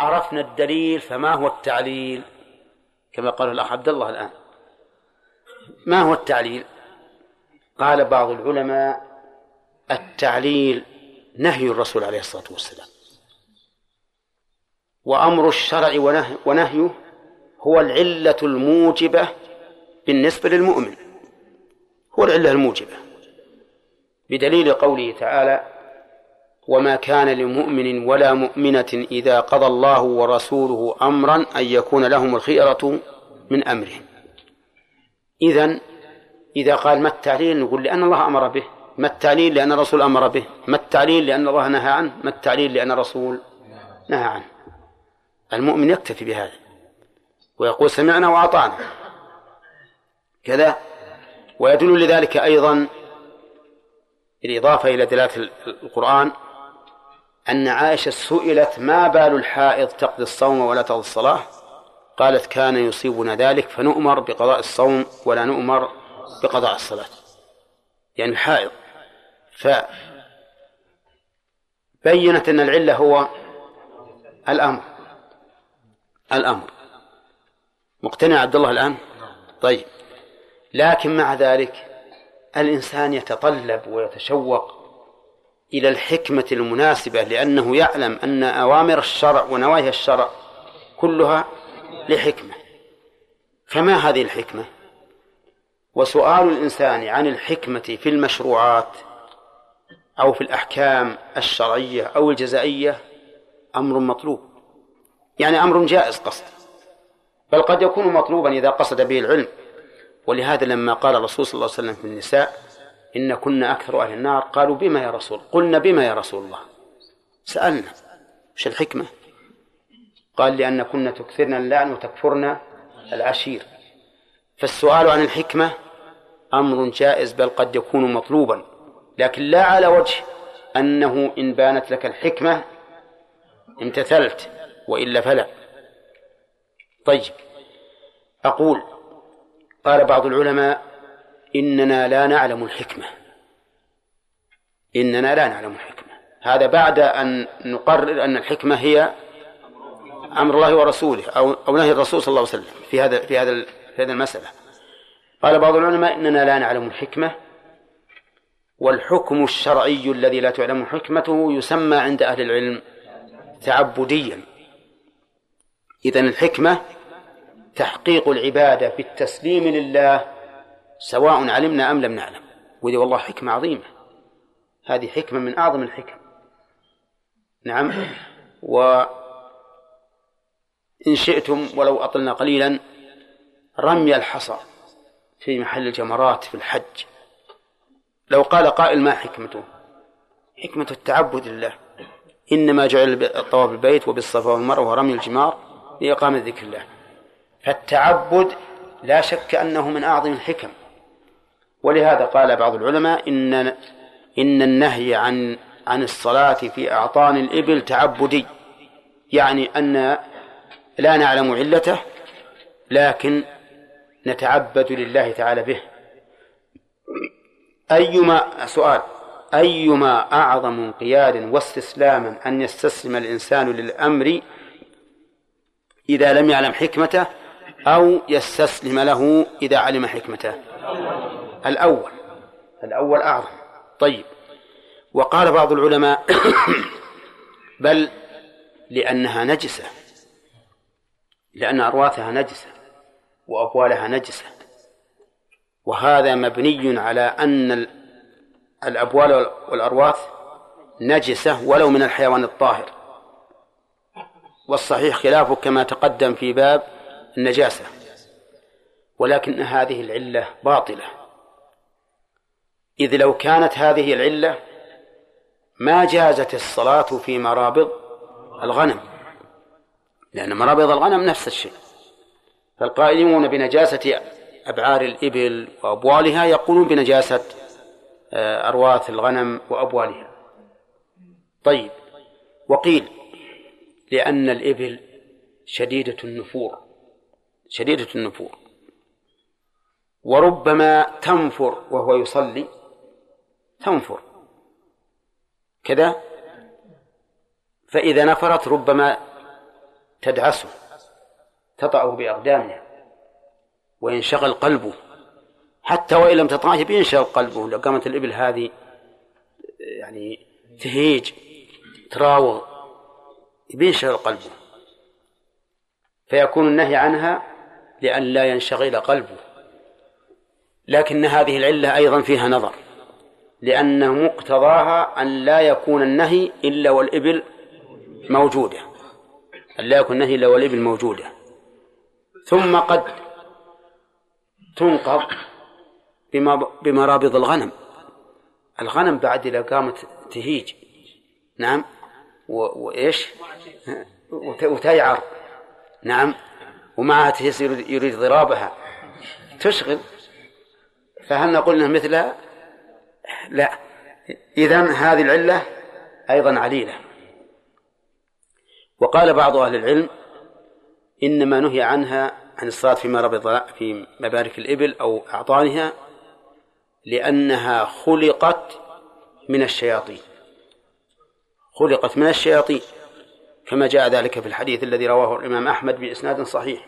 عرفنا الدليل فما هو التعليل؟ كما قال الأخ عبد الله الآن. ما هو التعليل؟ قال بعض العلماء التعليل نهي الرسول عليه الصلاة والسلام. وأمر الشرع ونهيه هو العلة الموجبة بالنسبة للمؤمن. هو العلة الموجبة. بدليل قوله تعالى وما كان لمؤمن ولا مؤمنة إذا قضى الله ورسوله أمرا أن يكون لهم الخيرة من أمرهم. إذن إذا قال ما التعليل نقول لأن الله أمر به ما التعليل لأن الرسول أمر به ما التعليل لأن الله نهى عنه ما التعليل لأن الرسول نهى عنه. المؤمن يكتفي بهذا ويقول سمعنا وأطعنا. كذا. ويدل لذلك أيضا بالإضافة إلى دلالة القرآن أن عائشة سئلت ما بال الحائض تقضي الصوم ولا تقضي الصلاة؟ قالت كان يصيبنا ذلك فنؤمر بقضاء الصوم ولا نؤمر بقضاء الصلاة. يعني الحائض فبينت أن العلة هو الأمر. الأمر. مقتنع عبد الله الآن؟ طيب. لكن مع ذلك الإنسان يتطلب ويتشوق إلى الحكمة المناسبة لأنه يعلم أن أوامر الشرع ونواهي الشرع كلها لحكمة. فما هذه الحكمة؟ وسؤال الإنسان عن الحكمة في المشروعات أو في الأحكام الشرعية أو الجزائية أمر مطلوب. يعني أمر جائز قصد بل قد يكون مطلوبا إذا قصد به العلم. ولهذا لما قال الرسول صلى الله عليه وسلم في النساء إن كنا أكثر أهل النار. قالوا بما يا رسول قلنا بما يا رسول الله. سألنا. وش الحكمة؟ قال لأن كنا تكثرن اللعن وتكفرن العشير. فالسؤال عن الحكمة أمر جائز بل قد يكون مطلوبا. لكن لا على وجه أنه إن بانت لك الحكمة امتثلت وإلا فلا. طيب. أقول قال بعض العلماء إننا لا نعلم الحكمة. إننا لا نعلم الحكمة. هذا بعد أن نقرر أن الحكمة هي أمر الله ورسوله أو أو نهي الرسول صلى الله عليه وسلم في هذا في هذا في هذه المسألة. قال بعض العلماء إننا لا نعلم الحكمة والحكم الشرعي الذي لا تعلم حكمته يسمى عند أهل العلم تعبديا. إذن الحكمة تحقيق العبادة بالتسليم لله سواء علمنا أم لم نعلم. وذي والله حكمة عظيمة. هذه حكمة من أعظم الحكم. نعم. وإن شئتم ولو أطلنا قليلا رمي الحصى في محل الجمرات في الحج. لو قال قائل ما حكمته؟ حكمة التعبد لله. إنما جعل الطواف بالبيت وبالصفا والمروة ورمي الجمار لإقامة ذكر الله. فالتعبد لا شك أنه من أعظم الحكم. ولهذا قال بعض العلماء إن إن النهي عن عن الصلاة في أعطان الإبل تعبدي. يعني أن لا نعلم علته لكن نتعبد لله تعالى به. أيما سؤال أيما أعظم انقيادا واستسلاما أن يستسلم الإنسان للأمر إذا لم يعلم حكمته أو يستسلم له إذا علم حكمته؟ الأول. الأول أعظم. طيب. وقال بعض العلماء بل لأنها نجسة. لأن أرواثها نجسة وأبوالها نجسة. وهذا مبني على أن الأبوال والأرواث نجسة ولو من الحيوان الطاهر. والصحيح خلافه كما تقدم في باب النجاسة. ولكن هذه العلة باطلة. إذ لو كانت هذه العلة ما جازت الصلاة في مرابض الغنم لأن مرابض الغنم نفس الشيء. فالقائلون بنجاسة أبعار الإبل وأبوالها يقولون بنجاسة آه، أرواث الغنم وأبوالها. طيب وقيل لأن الإبل شديدة النفور شديدة النفور وربما تنفر وهو يصلي. تنفر. كذا؟ فإذا نفرت ربما تدعسه تطأه بأقدامها وينشغل قلبه. حتى وإن لم تطعه بينشغل قلبه. لو قامت الإبل هذه يعني تهيج تراوغ بينشغل قلبه. فيكون النهي عنها لأن لا ينشغل قلبه. لكن هذه العلة أيضا فيها نظر. لأن مقتضاها أن لا يكون النهي إلا والإبل موجودة. أن لا يكون النهي إلا والإبل موجودة. ثم قد تنقض بمرابض الغنم. الغنم بعد إذا قامت تهيج. نعم. وإيش؟ وتيعر. نعم. ومعها تهيس يريد ضرابها. تشغل. فهل نقول إنها مثلها؟ لا. إذا هذه العلة أيضا عليلة. وقال بعض أهل العلم إنما نهي عنها عن الصلاة فيما ربط في مبارك الإبل أو أعطانها لأنها خلقت من الشياطين. خلقت من الشياطين. كما جاء ذلك في الحديث الذي رواه الإمام أحمد بإسناد صحيح.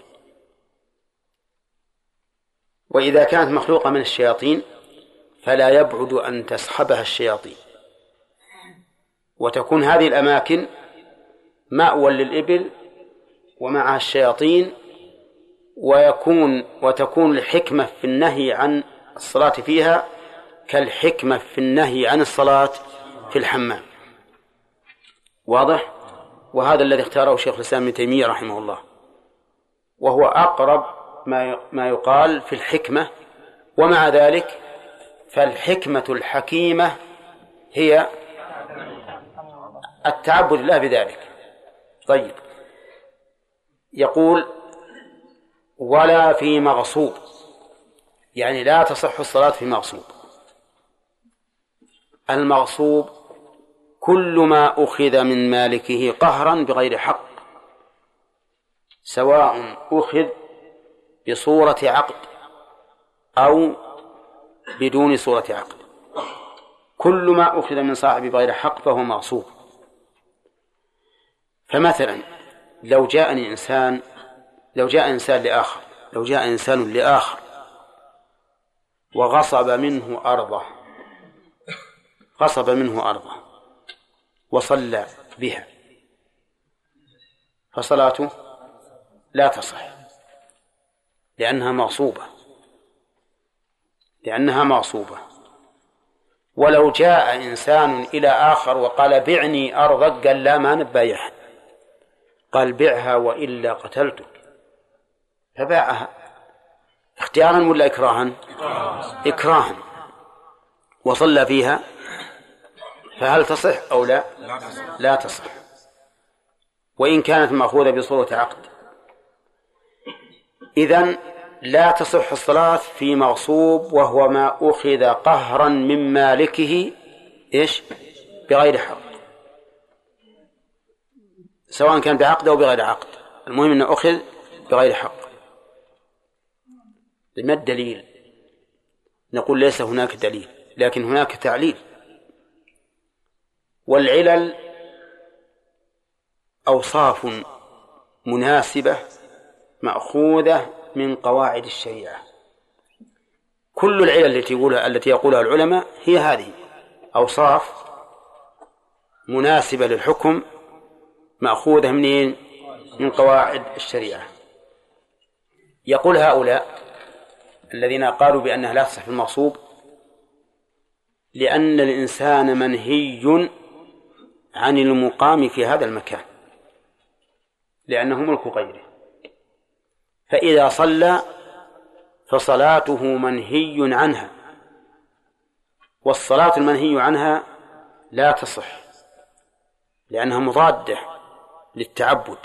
وإذا كانت مخلوقة من الشياطين فلا يبعد أن تصحبها الشياطين. وتكون هذه الأماكن مأوى للإبل ومعها الشياطين ويكون وتكون الحكمة في النهي عن الصلاة فيها كالحكمة في النهي عن الصلاة في الحمام. واضح؟ وهذا الذي اختاره شيخ الإسلام ابن تيمية رحمه الله. وهو أقرب ما ما يقال في الحكمة ومع ذلك فالحكمة الحكيمة هي التعبد لله بذلك. طيب. يقول ولا في مغصوب. يعني لا تصح الصلاة في مغصوب. المغصوب كل ما أخذ من مالكه قهرا بغير حق سواء أخذ بصورة عقد أو بدون صورة عقد كل ما أخذ من صاحب بغير حق فهو مغصوب فمثلا لو جاءني إنسان لو جاء إنسان لآخر لو جاء إنسان لآخر وغصب منه أرضه غصب منه أرضه وصلى بها فصلاته لا تصح لأنها مغصوبة لأنها مغصوبة ولو جاء إنسان إلى آخر وقال بعني أرضك قال لا ما نبايعها قال بعها وإلا قتلتك. فباعها. اختيارا ولا إكراها؟ إكراها. وصلى فيها. فهل تصح أو لا؟ لا تصح. وإن كانت مأخوذة بصورة عقد. إذن لا تصح الصلاة في مغصوب وهو ما أخذ قهرا من مالكه إيش؟ بغير حق. سواء كان بعقد أو بغير عقد. المهم أنه أخذ بغير حق. ما الدليل؟ نقول ليس هناك دليل لكن هناك تعليل. والعلل أوصاف مناسبة مأخوذة من قواعد الشريعة. كل العلل التي يقولها التي يقولها العلماء هي هذه. أوصاف مناسبة للحكم مأخوذة منين؟ من قواعد الشريعة. يقول هؤلاء الذين قالوا بأنها لا تصح المغصوب لأن الإنسان منهي عن المقام في هذا المكان لأنه ملك غيره. فإذا صلى فصلاته منهي عنها والصلاة المنهي عنها لا تصح لأنها مضادة للتعبد.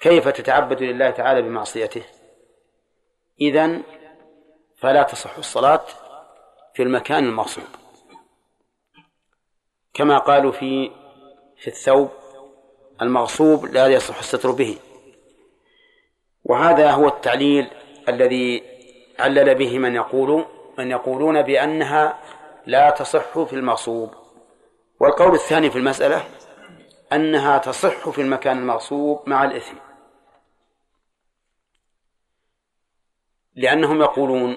كيف تتعبد لله تعالى بمعصيته؟ إذن فلا تصح الصلاة في المكان المغصوب كما قالوا في في الثوب المغصوب لا يصح الستر به. وهذا هو التعليل الذي علل به من يقول من يقولون بأنها لا تصح في المغصوب. والقول الثاني في المسألة أنها تصح في المكان المغصوب مع الإثم. لأنهم يقولون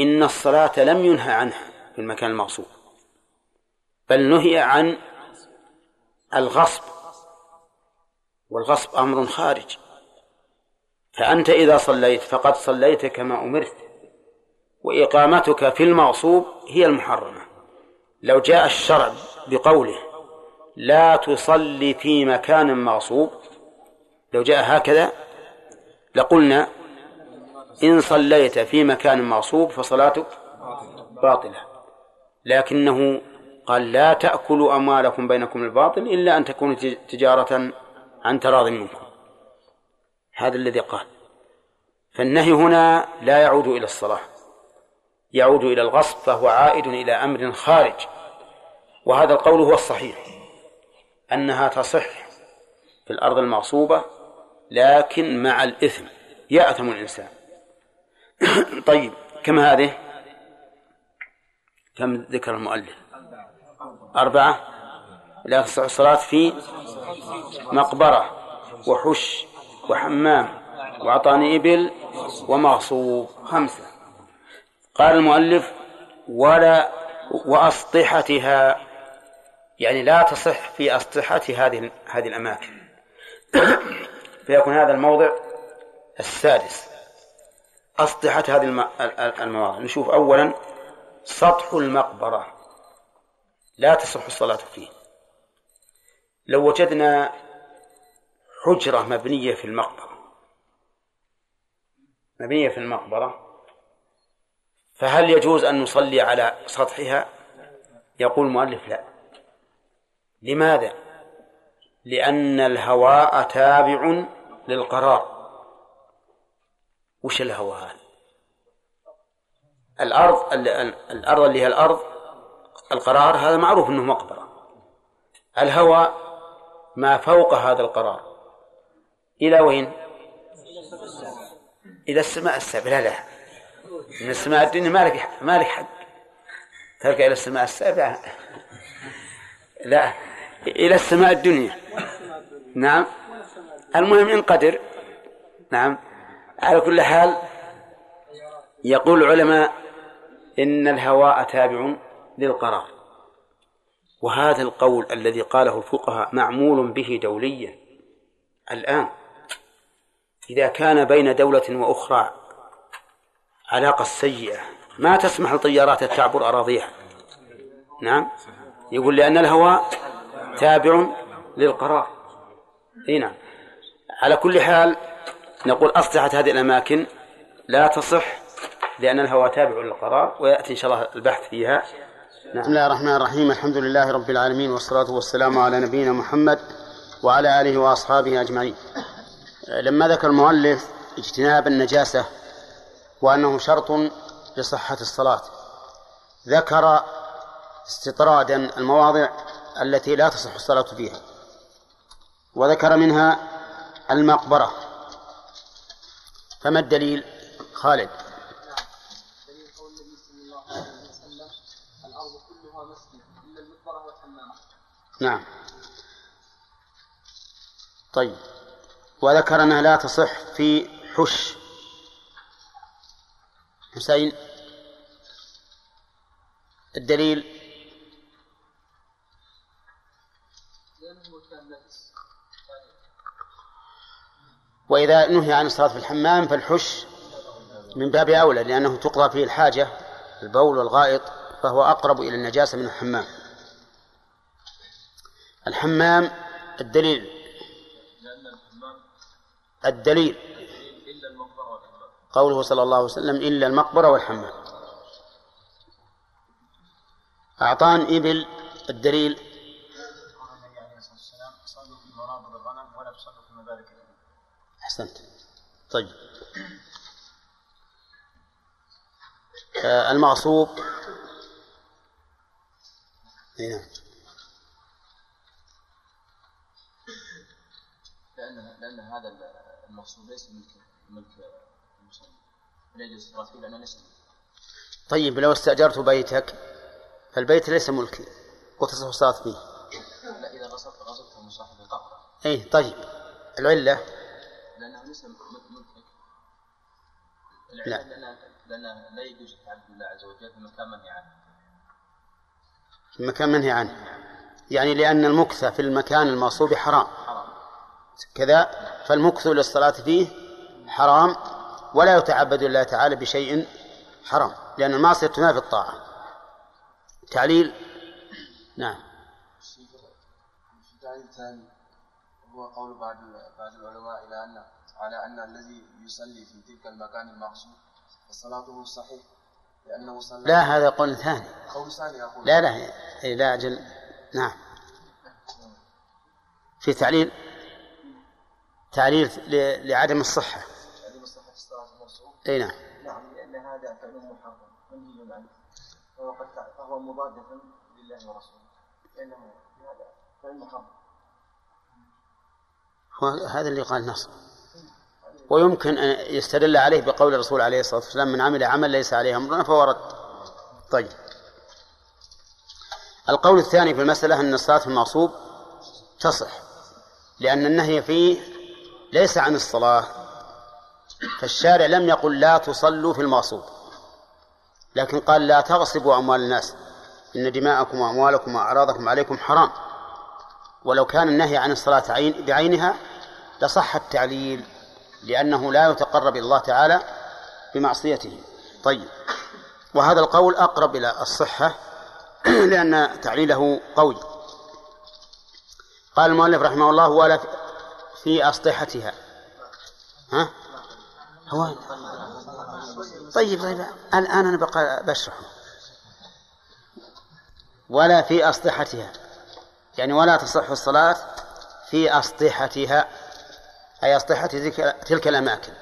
إن الصلاة لم ينهى عنها في المكان المغصوب بل نهي عن الغصب والغصب أمر خارج. فأنت إذا صليت فقد صليت كما أمرت وإقامتك في المغصوب هي المحرمة. لو جاء الشرع بقوله لا تصلي في مكان مغصوب لو جاء هكذا لقلنا إن صليت في مكان مغصوب فصلاتك باطلة. لكنه قال لا تأكلوا أموالكم بينكم الباطل إلا أن تكون تجارة عن تراض منكم. هذا الذي قال. فالنهي هنا لا يعود إلى الصلاة. يعود إلى الغصب فهو عائد إلى أمر خارج. وهذا القول هو الصحيح. أنها تصح في الأرض المغصوبة لكن مع الإثم. يأثم الإنسان. طيب كم هذه؟ كم ذكر المؤلف؟ أربعة؟ لا تصح الصلاة في مقبرة وحش. وحمام وعطان إبل ومغصوب خمسة. قال المؤلف ولا وأسطحتها يعني لا تصح في أسطحة هذه هذه الأماكن. فيكون هذا الموضع السادس. أسطحة هذه المواضع. نشوف أولا سطح المقبرة. لا تصح الصلاة فيه. لو وجدنا حجرة مبنية في المقبرة. مبنية في المقبرة. فهل يجوز أن نصلي على سطحها؟ يقول المؤلف لا. لماذا؟ لأن الهواء تابع للقرار. وش الهواء هذا؟ الأرض الأرض اللي هي الأرض القرار هذا معروف أنه مقبرة. الهواء ما فوق هذا القرار. إلى وين؟ إلى السماء السابعة. لا لا. من السماء الدنيا ما لك ما لك حق ترجع إلى السماء السابعة. لا إلى السماء الدنيا. نعم. المهم إن قدر. نعم. على كل حال يقول العلماء إن الهواء تابع للقرار. وهذا القول الذي قاله الفقهاء معمول به دوليا. الآن إذا كان بين دولة وأخرى علاقة سيئة ما تسمح للطيارات تعبر أراضيها. نعم؟ يقول لأن الهواء تابع للقرار. إي نعم. على كل حال نقول أصلحت هذه الأماكن. لا تصح لأن الهواء تابع للقرار ويأتي إن شاء الله البحث فيها. نعم. بسم الله الرحمن الرحيم. الحمد لله رب العالمين والصلاة والسلام على نبينا محمد وعلى آله وأصحابه أجمعين. لما ذكر المؤلف اجتناب النجاسة وأنه شرط لصحة الصلاة ذكر استطرادا المواضع التي لا تصح الصلاة فيها وذكر منها المقبرة. فما الدليل؟ خالد. نعم. طيب. وذكر أنها لا تصح في حش. حسين. الدليل. وإذا نهي عن الصلاة في الحمام فالحش من باب أولى لأنه تقضى فيه الحاجة البول والغائط فهو أقرب إلى النجاسة من الحمام. الحمام الدليل. الدليل. قوله صلى الله عليه وسلم إلا المقبرة والحمام. أعطان إبل الدليل. أحسنت. طيب. آه المغصوب نعم. لأن لأن هذا المغصوب ليس ملك ملك المصلي لا يجوز الصلاة فيه لأنه ليس طيب لو استأجرت بيتك فالبيت ليس ملكي. وتصح الصلاة فيه. لا إذا غصبت غصبته من صاحب القبر. أي طيب. العلة؟ لأنه ليس ملكك لا. لأن لا يجوز التعبد بالله عز وجل في مكان منهي عنه. في مكان منهي عنه. يعني لأن المكث في المكان المغصوب حرام. كذا فالمكث للصلاة فيه حرام ولا يتعبد الله تعالى بشيء حرام لأن المعصية تنافي الطاعة. تعليل؟ نعم. التعليل الثاني هو قول بعض بعض العلماء إلى أن على أن الذي يصلي في تلك المكان المقصود فصلاته صحيح لأنه صلى لا هذا قول ثاني. قول ثاني أقول. لا لا إيه، لا أجل نعم. في تعليل؟ تعليل لعدم الصحة. الصحة الصلاة الموصول أي نعم. نعم لأن هذا فعل محرم منهي عنه فهو قد فهو مضادة لله ورسوله. لأنه هذا فعل محرم. هو هذا اللي قال نص ويمكن أن يستدل عليه بقول الرسول عليه الصلاة والسلام من عمل عمل ليس عليه أمرنا فهو رد. طيب. القول الثاني في المسألة أن الصلاة في المغصوب تصح لأن النهي فيه ليس عن الصلاة فالشارع لم يقل لا تصلوا في المغصوب لكن قال لا تغصبوا أموال الناس إن دماءكم وأموالكم وأعراضكم عليكم حرام. ولو كان النهي عن الصلاة عين بعينها لصح التعليل لأنه لا يتقرب إلى الله تعالى بمعصيته. طيب وهذا القول أقرب إلى الصحة لأن تعليله قوي. قال المؤلف رحمه الله ولا في أسطحتها ها؟ هو طيب طيب الآن أنا بقى بشرح. ولا في أسطحتها يعني ولا تصح الصلاة في أسطحتها أي أسطحة تلك الأماكن.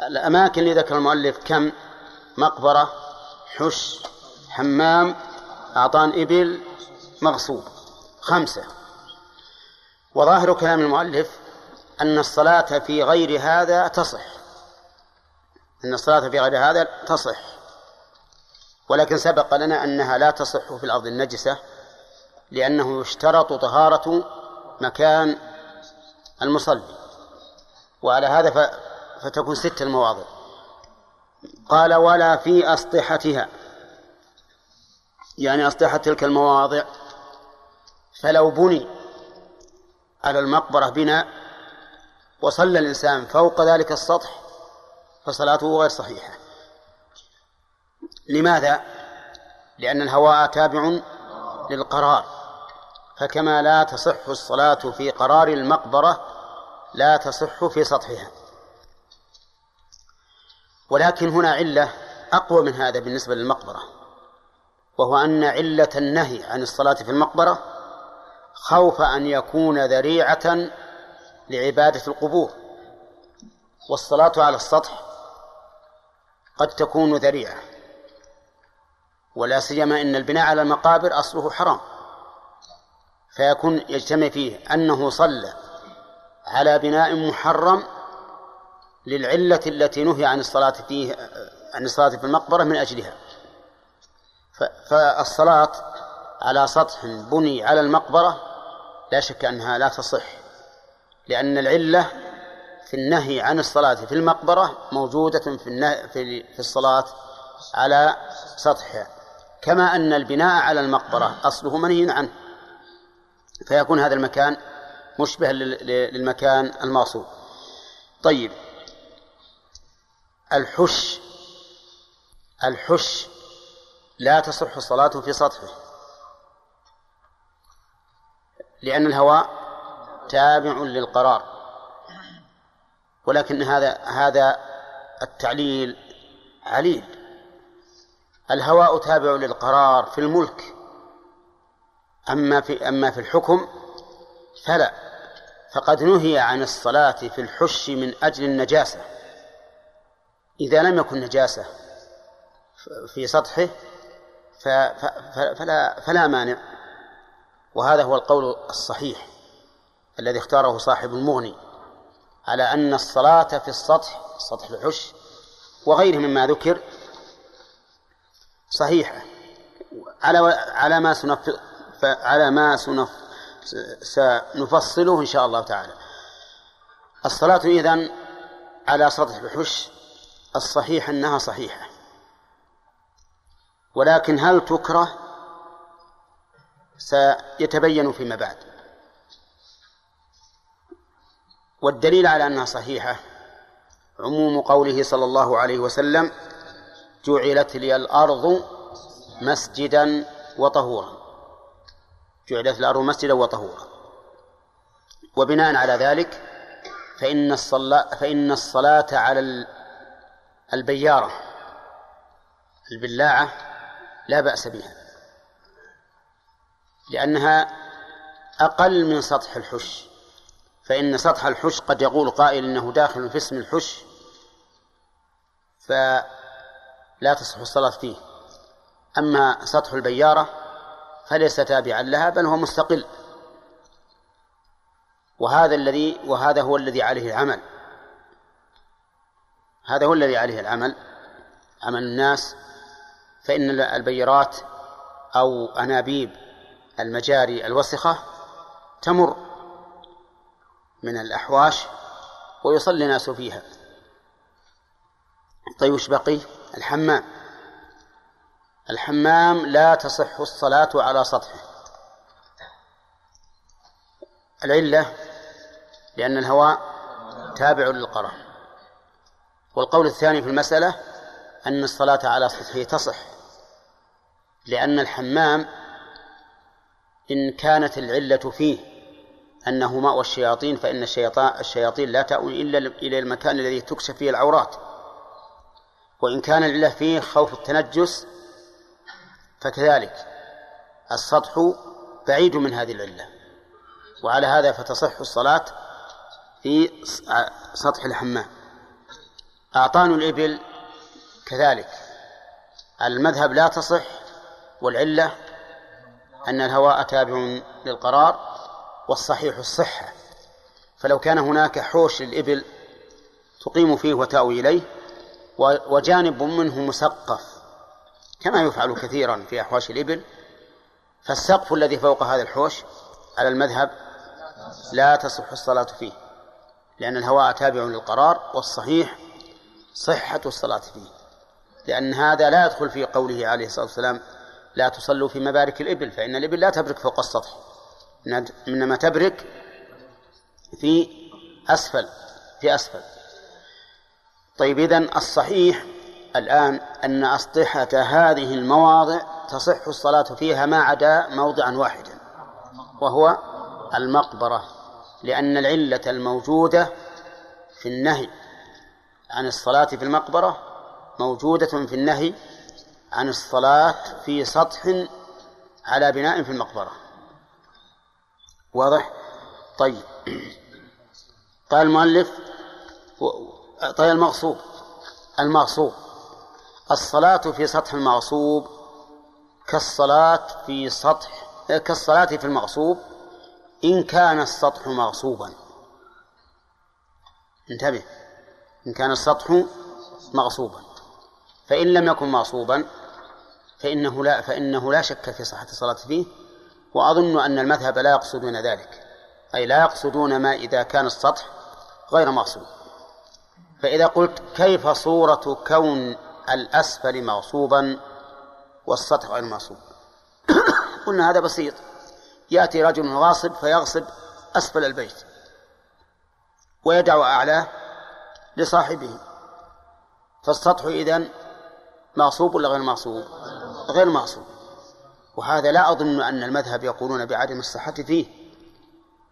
الأماكن اللي ذكر المؤلف كم؟ مقبرة حش حمام أعطان إبل مغصوب. خمسة. وظاهر كلام المؤلف أن الصلاة في غير هذا تصح. أن الصلاة في غير هذا تصح. ولكن سبق لنا أنها لا تصح في الأرض النجسة لأنه يشترط طهارة مكان المصلي. وعلى هذا. فتكون ست المواضع. قال ولا في أسطحتها. يعني أسطحة تلك المواضع فلو بني على المقبرة بناء وصلى الإنسان فوق ذلك السطح فصلاته غير صحيحة. لماذا؟ لأن الهواء تابع للقرار. فكما لا تصح الصلاة في قرار المقبرة لا تصح في سطحها. ولكن هنا علة أقوى من هذا بالنسبة للمقبرة وهو أن علة النهي عن الصلاة في المقبرة خوف أن يكون ذريعة لعبادة القبور. والصلاة على السطح قد تكون ذريعة ولا سيما إن البناء على المقابر أصله حرام. فيكون يجتمع فيه أنه صلى على بناء محرم للعلة التي نهي عن الصلاة فيه عن الصلاة في المقبرة من أجلها. فالصلاة على سطح بني على المقبرة لا شك أنها لا تصح لأن العلة في النهي عن الصلاة في المقبرة موجودة في في الصلاة على سطحها كما أن البناء على المقبرة أصله منهي عنه فيكون هذا المكان مشبه للمكان المغصوب طيب الحش الحش لا تصح الصلاة في سطحه. لأن الهواء تابع للقرار. ولكن هذا هذا التعليل عليل. الهواء تابع للقرار في الملك. أما في أما في الحكم فلا. فقد نهي عن الصلاة في الحش من أجل النجاسة. إذا لم يكن نجاسة في سطحه فلا فلا مانع. وهذا هو القول الصحيح الذي اختاره صاحب المغني على أن الصلاة في السطح سطح الحش وغيره مما ذكر صحيحة. على على ما سنف على ما سنف سنفصله إن شاء الله تعالى. الصلاة إذن على سطح الحش الصحيح أنها صحيحة. ولكن هل تكره سيتبين فيما بعد. والدليل على أنها صحيحة عموم قوله صلى الله عليه وسلم جعلت لي الأرض مسجدا وطهورا. جعلت الأرض مسجدا وطهورا. وبناء على ذلك فإن الصلاة فإن الصلاة على البيارة البلاعة لا بأس بها. لأنها أقل من سطح الحش فإن سطح الحش قد يقول قائل إنه داخل في اسم الحش فلا تصح الصلاة فيه. أما سطح البيارة فليس تابعا لها بل هو مستقل. وهذا الذي وهذا هو الذي عليه العمل. هذا هو الذي عليه العمل. عمل الناس فإن البيرات أو أنابيب المجاري الوسخة تمر من الأحواش ويصلي الناس فيها. طيب وش بقي؟ الحمام. الحمام لا تصح الصلاة على سطحه. العلة لأن الهواء تابع للقرار. والقول الثاني في المسألة أن الصلاة على سطحه تصح لأن الحمام إن كانت العلة فيه أنه ماء الشياطين فإن الشياطين لا تأوي إلا إلى المكان الذي تكشف فيه العورات. وإن كان العلة فيه خوف التنجس فكذلك. السطح بعيد من هذه العلة. وعلى هذا فتصح الصلاة في سطح الحمام. أعطان الإبل كذلك. المذهب لا تصح والعلة أن الهواء تابع للقرار والصحيح الصحة. فلو كان هناك حوش للإبل تقيم فيه وتأوي إليه وجانب منه مسقف كما يفعل كثيرا في أحواش الإبل فالسقف الذي فوق هذا الحوش على المذهب لا تصح الصلاة فيه لأن الهواء تابع للقرار والصحيح صحة الصلاة فيه لأن هذا لا يدخل في قوله عليه الصلاة والسلام لا تصلوا في مبارك الإبل فإن الإبل لا تبرك فوق السطح. إنما تبرك في أسفل في أسفل. طيب إذن الصحيح الآن أن أسطحة هذه المواضع تصح الصلاة فيها ما عدا موضعا واحدا وهو المقبرة لأن العلة الموجودة في النهي عن الصلاة في المقبرة موجودة في النهي عن الصلاة في سطح على بناء في المقبرة. واضح؟ طيب. قال المؤلف طيب المغصوب. المغصوب. الصلاة في سطح المغصوب كالصلاة في سطح كالصلاة في المغصوب إن كان السطح مغصوبا. انتبه. إن كان السطح مغصوبا. فإن لم يكن مغصوبا فإنه لا فإنه لا شك في صحة الصلاة فيه وأظن أن المذهب لا يقصدون ذلك أي لا يقصدون ما إذا كان السطح غير مغصوب. فإذا قلت كيف صورة كون الأسفل مغصوبا والسطح غير مغصوب قلنا هذا بسيط. يأتي رجل غاصب فيغصب أسفل البيت ويدع أعلاه لصاحبه فالسطح إذن مغصوب ولا غير مغصوب غير مغصوب وهذا لا أظن أن المذهب يقولون بعدم الصحة فيه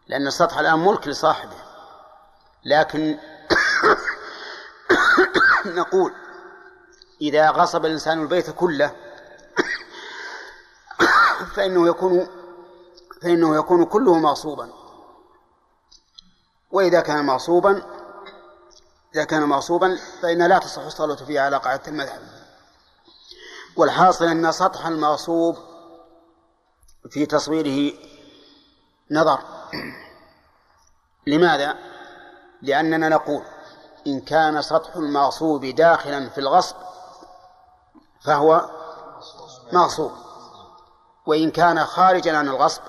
لأن السطح الآن ملك لصاحبه. لكن نقول إذا غصب الإنسان البيت كله فإنه يكون فإنه يكون كله مغصوبا وإذا كان مغصوبا إذا كان مغصوبا فإن لا تصح الصلاة فيه على قاعدة المذهب. والحاصل أن سطح المغصوب في تصويره نظر لماذا؟ لأننا نقول إن كان سطح المغصوب داخلا في الغصب فهو مغصوب وإن كان خارجا عن الغصب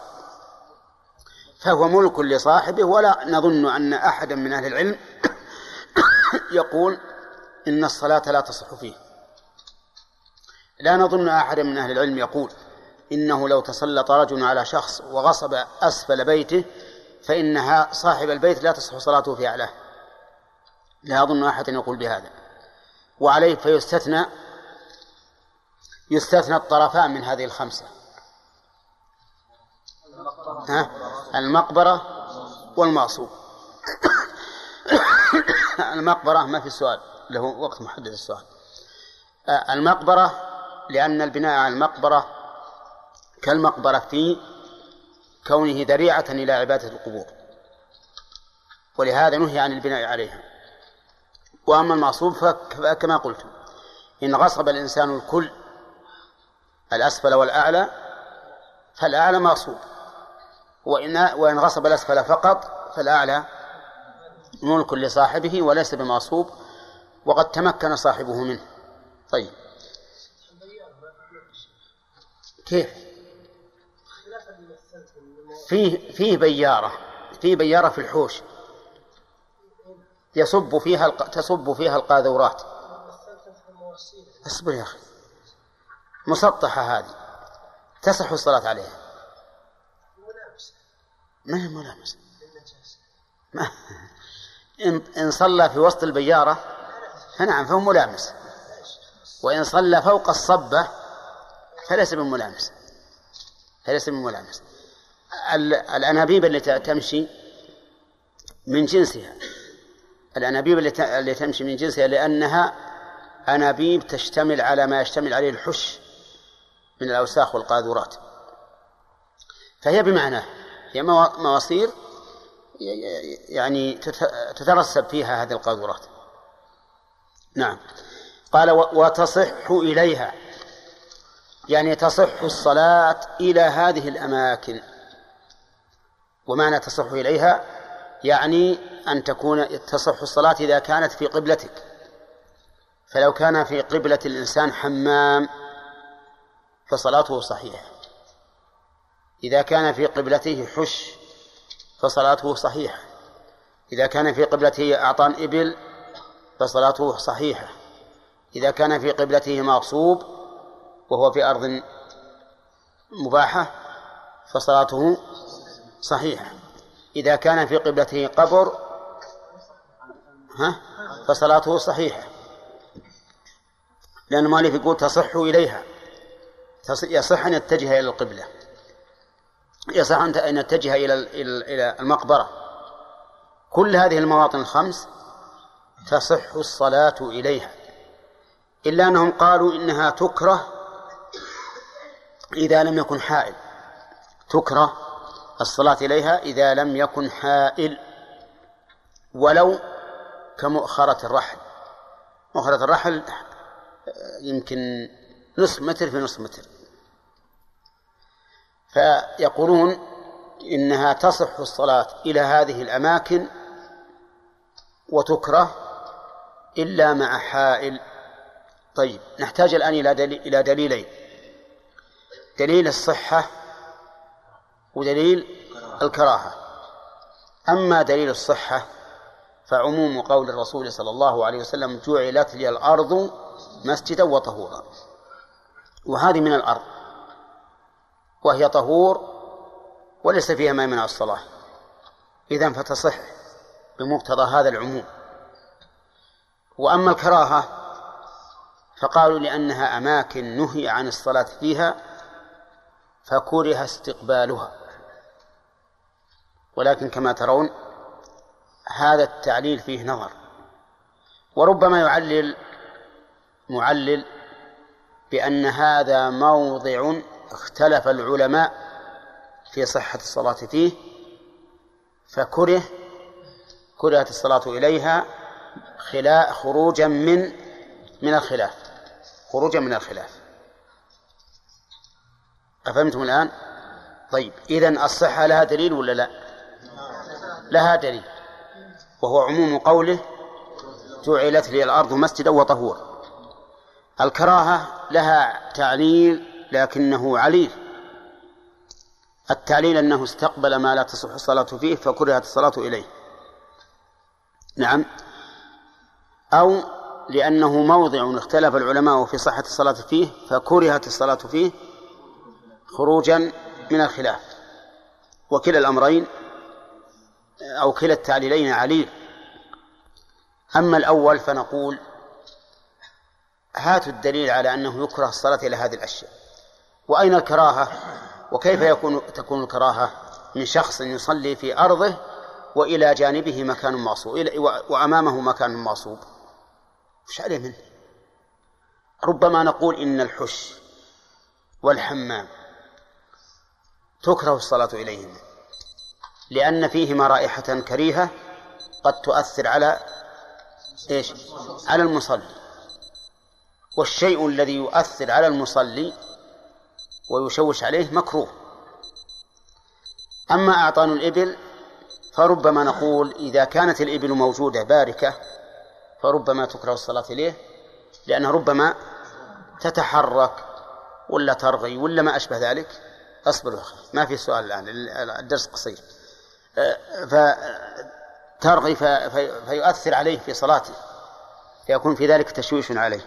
فهو ملك لصاحبه ولا نظن أن أحدا من أهل العلم يقول إن الصلاة لا تصح فيه لا نظن أحدا من أهل العلم يقول إنه لو تسلط رجل على شخص وغصب أسفل بيته فإنها صاحب البيت لا تصح صلاته في أعلاه. لا أظن أحدا يقول بهذا. وعليه فيستثنى يستثنى الطرفان من هذه الخمسة. ها؟ المقبرة والمعصوب المقبرة ما في سؤال له وقت محدد السؤال. آه، المقبرة لأن البناء على المقبرة كالمقبرة في كونه ذريعة إلى عبادة القبور. ولهذا نهي عن البناء عليها. وأما المعصوب فكما قلت إن غصب الإنسان الكل الأسفل والأعلى فالأعلى معصوب وإن وإن غصب الأسفل فقط فالأعلى ملك لصاحبه وليس بمعصوب وقد تمكن صاحبه منه. طيب. كيف فيه فيه بيارة فيه بيارة في الحوش. يصب فيها تصب فيها القاذورات. اصبر يا أخي. مسطحة هذه. تصح الصلاة عليها. ما هي ملامسة؟ ما إن إن صلى في وسط البيارة فنعم فهو ملامس. وإن صلى فوق الصبة فليس بملامس فليس بملامس الأنابيب التي تمشي من جنسها. الأنابيب التي تمشي من جنسها لأنها أنابيب تشتمل على ما يشتمل عليه الحش من الأوساخ والقاذورات. فهي بمعناه هي مواسير يعني تترسب فيها هذه القاذورات. نعم. قال وتصح إليها. يعني تصح الصلاة إلى هذه الأماكن. ومعنى تصح إليها يعني أن تكون تصح الصلاة إذا كانت في قبلتك. فلو كان في قبلة الإنسان حمام فصلاته صحيحة. إذا كان في قبلته حش فصلاته صحيحة. إذا كان في قبلته أعطان إبل فصلاته صحيحة. إذا كان في قبلته مغصوب وهو في أرض مباحة فصلاته صحيحة. إذا كان في قبلته قبر ها فصلاته صحيحة. لأن المؤلف يقول تصح إليها يصح أن يتجه إلى القبلة. يصح أن يتجه إلى إلى المقبرة. كل هذه المواطن الخمس تصح الصلاة إليها. إلا أنهم قالوا إنها تكره إذا لم يكن حائل. تكره الصلاة إليها إذا لم يكن حائل. ولو كمؤخرة الرحل. مؤخرة الرحل يمكن نصف متر في نصف متر. فيقولون إنها تصح الصلاة إلى هذه الأماكن وتكره إلا مع حائل. طيب نحتاج الآن إلى دليل إلى دليلين. دليل الصحة ودليل الكراهة. أما دليل الصحة فعموم قول الرسول صلى الله عليه وسلم جعلت لي الأرض مسجدا وطهورا. وهذه من الأرض. وهي طهور وليس فيها ما يمنع الصلاة. إذا فتصح بمقتضى هذا العموم. وأما الكراهة فقالوا لأنها أماكن نهي عن الصلاة فيها فكره استقبالها. ولكن كما ترون هذا التعليل فيه نظر. وربما يعلل معلل بأن هذا موضع اختلف العلماء في صحة الصلاة فيه فكره كرهت الصلاة إليها خلا خروجا من من الخلاف. خروجا من الخلاف. أفهمتم الآن؟ طيب إذن الصحة لها دليل ولا لا؟ لها دليل وهو عموم قوله جعلت لي الأرض مسجدا وطهورا الكراهة لها تعليل لكنه عليل التعليل أنه استقبل ما لا تصح الصلاة فيه فكرهت الصلاة إليه نعم أو لأنه موضع اختلف العلماء في صحة الصلاة فيه فكرهت الصلاة فيه خروجا من الخلاف. وكلا الأمرين أو كلا التعليلين عليل أما الأول فنقول هاتوا الدليل على أنه يكره الصلاة إلى هذه الأشياء. وأين الكراهة؟ وكيف يكون تكون الكراهة؟ من شخص يصلي في أرضه وإلى جانبه مكان معصوب وأمامه مكان معصوب. وش عليه منه؟ ربما نقول إن الحش والحمام تكره الصلاة إليهما لأن فيهما رائحة كريهة قد تؤثر على إيش؟ على المصلي. والشيء الذي يؤثر على المصلي ويشوش عليه مكروه. أما أعطان الإبل فربما نقول إذا كانت الإبل موجودة باركة فربما تكره الصلاة إليه لأنها ربما تتحرك ولا ترغي ولا ما أشبه ذلك. أصبر ما في سؤال الآن الدرس قصير. أه، فترغي فيؤثر عليه في صلاته فيكون في ذلك تشويش عليه.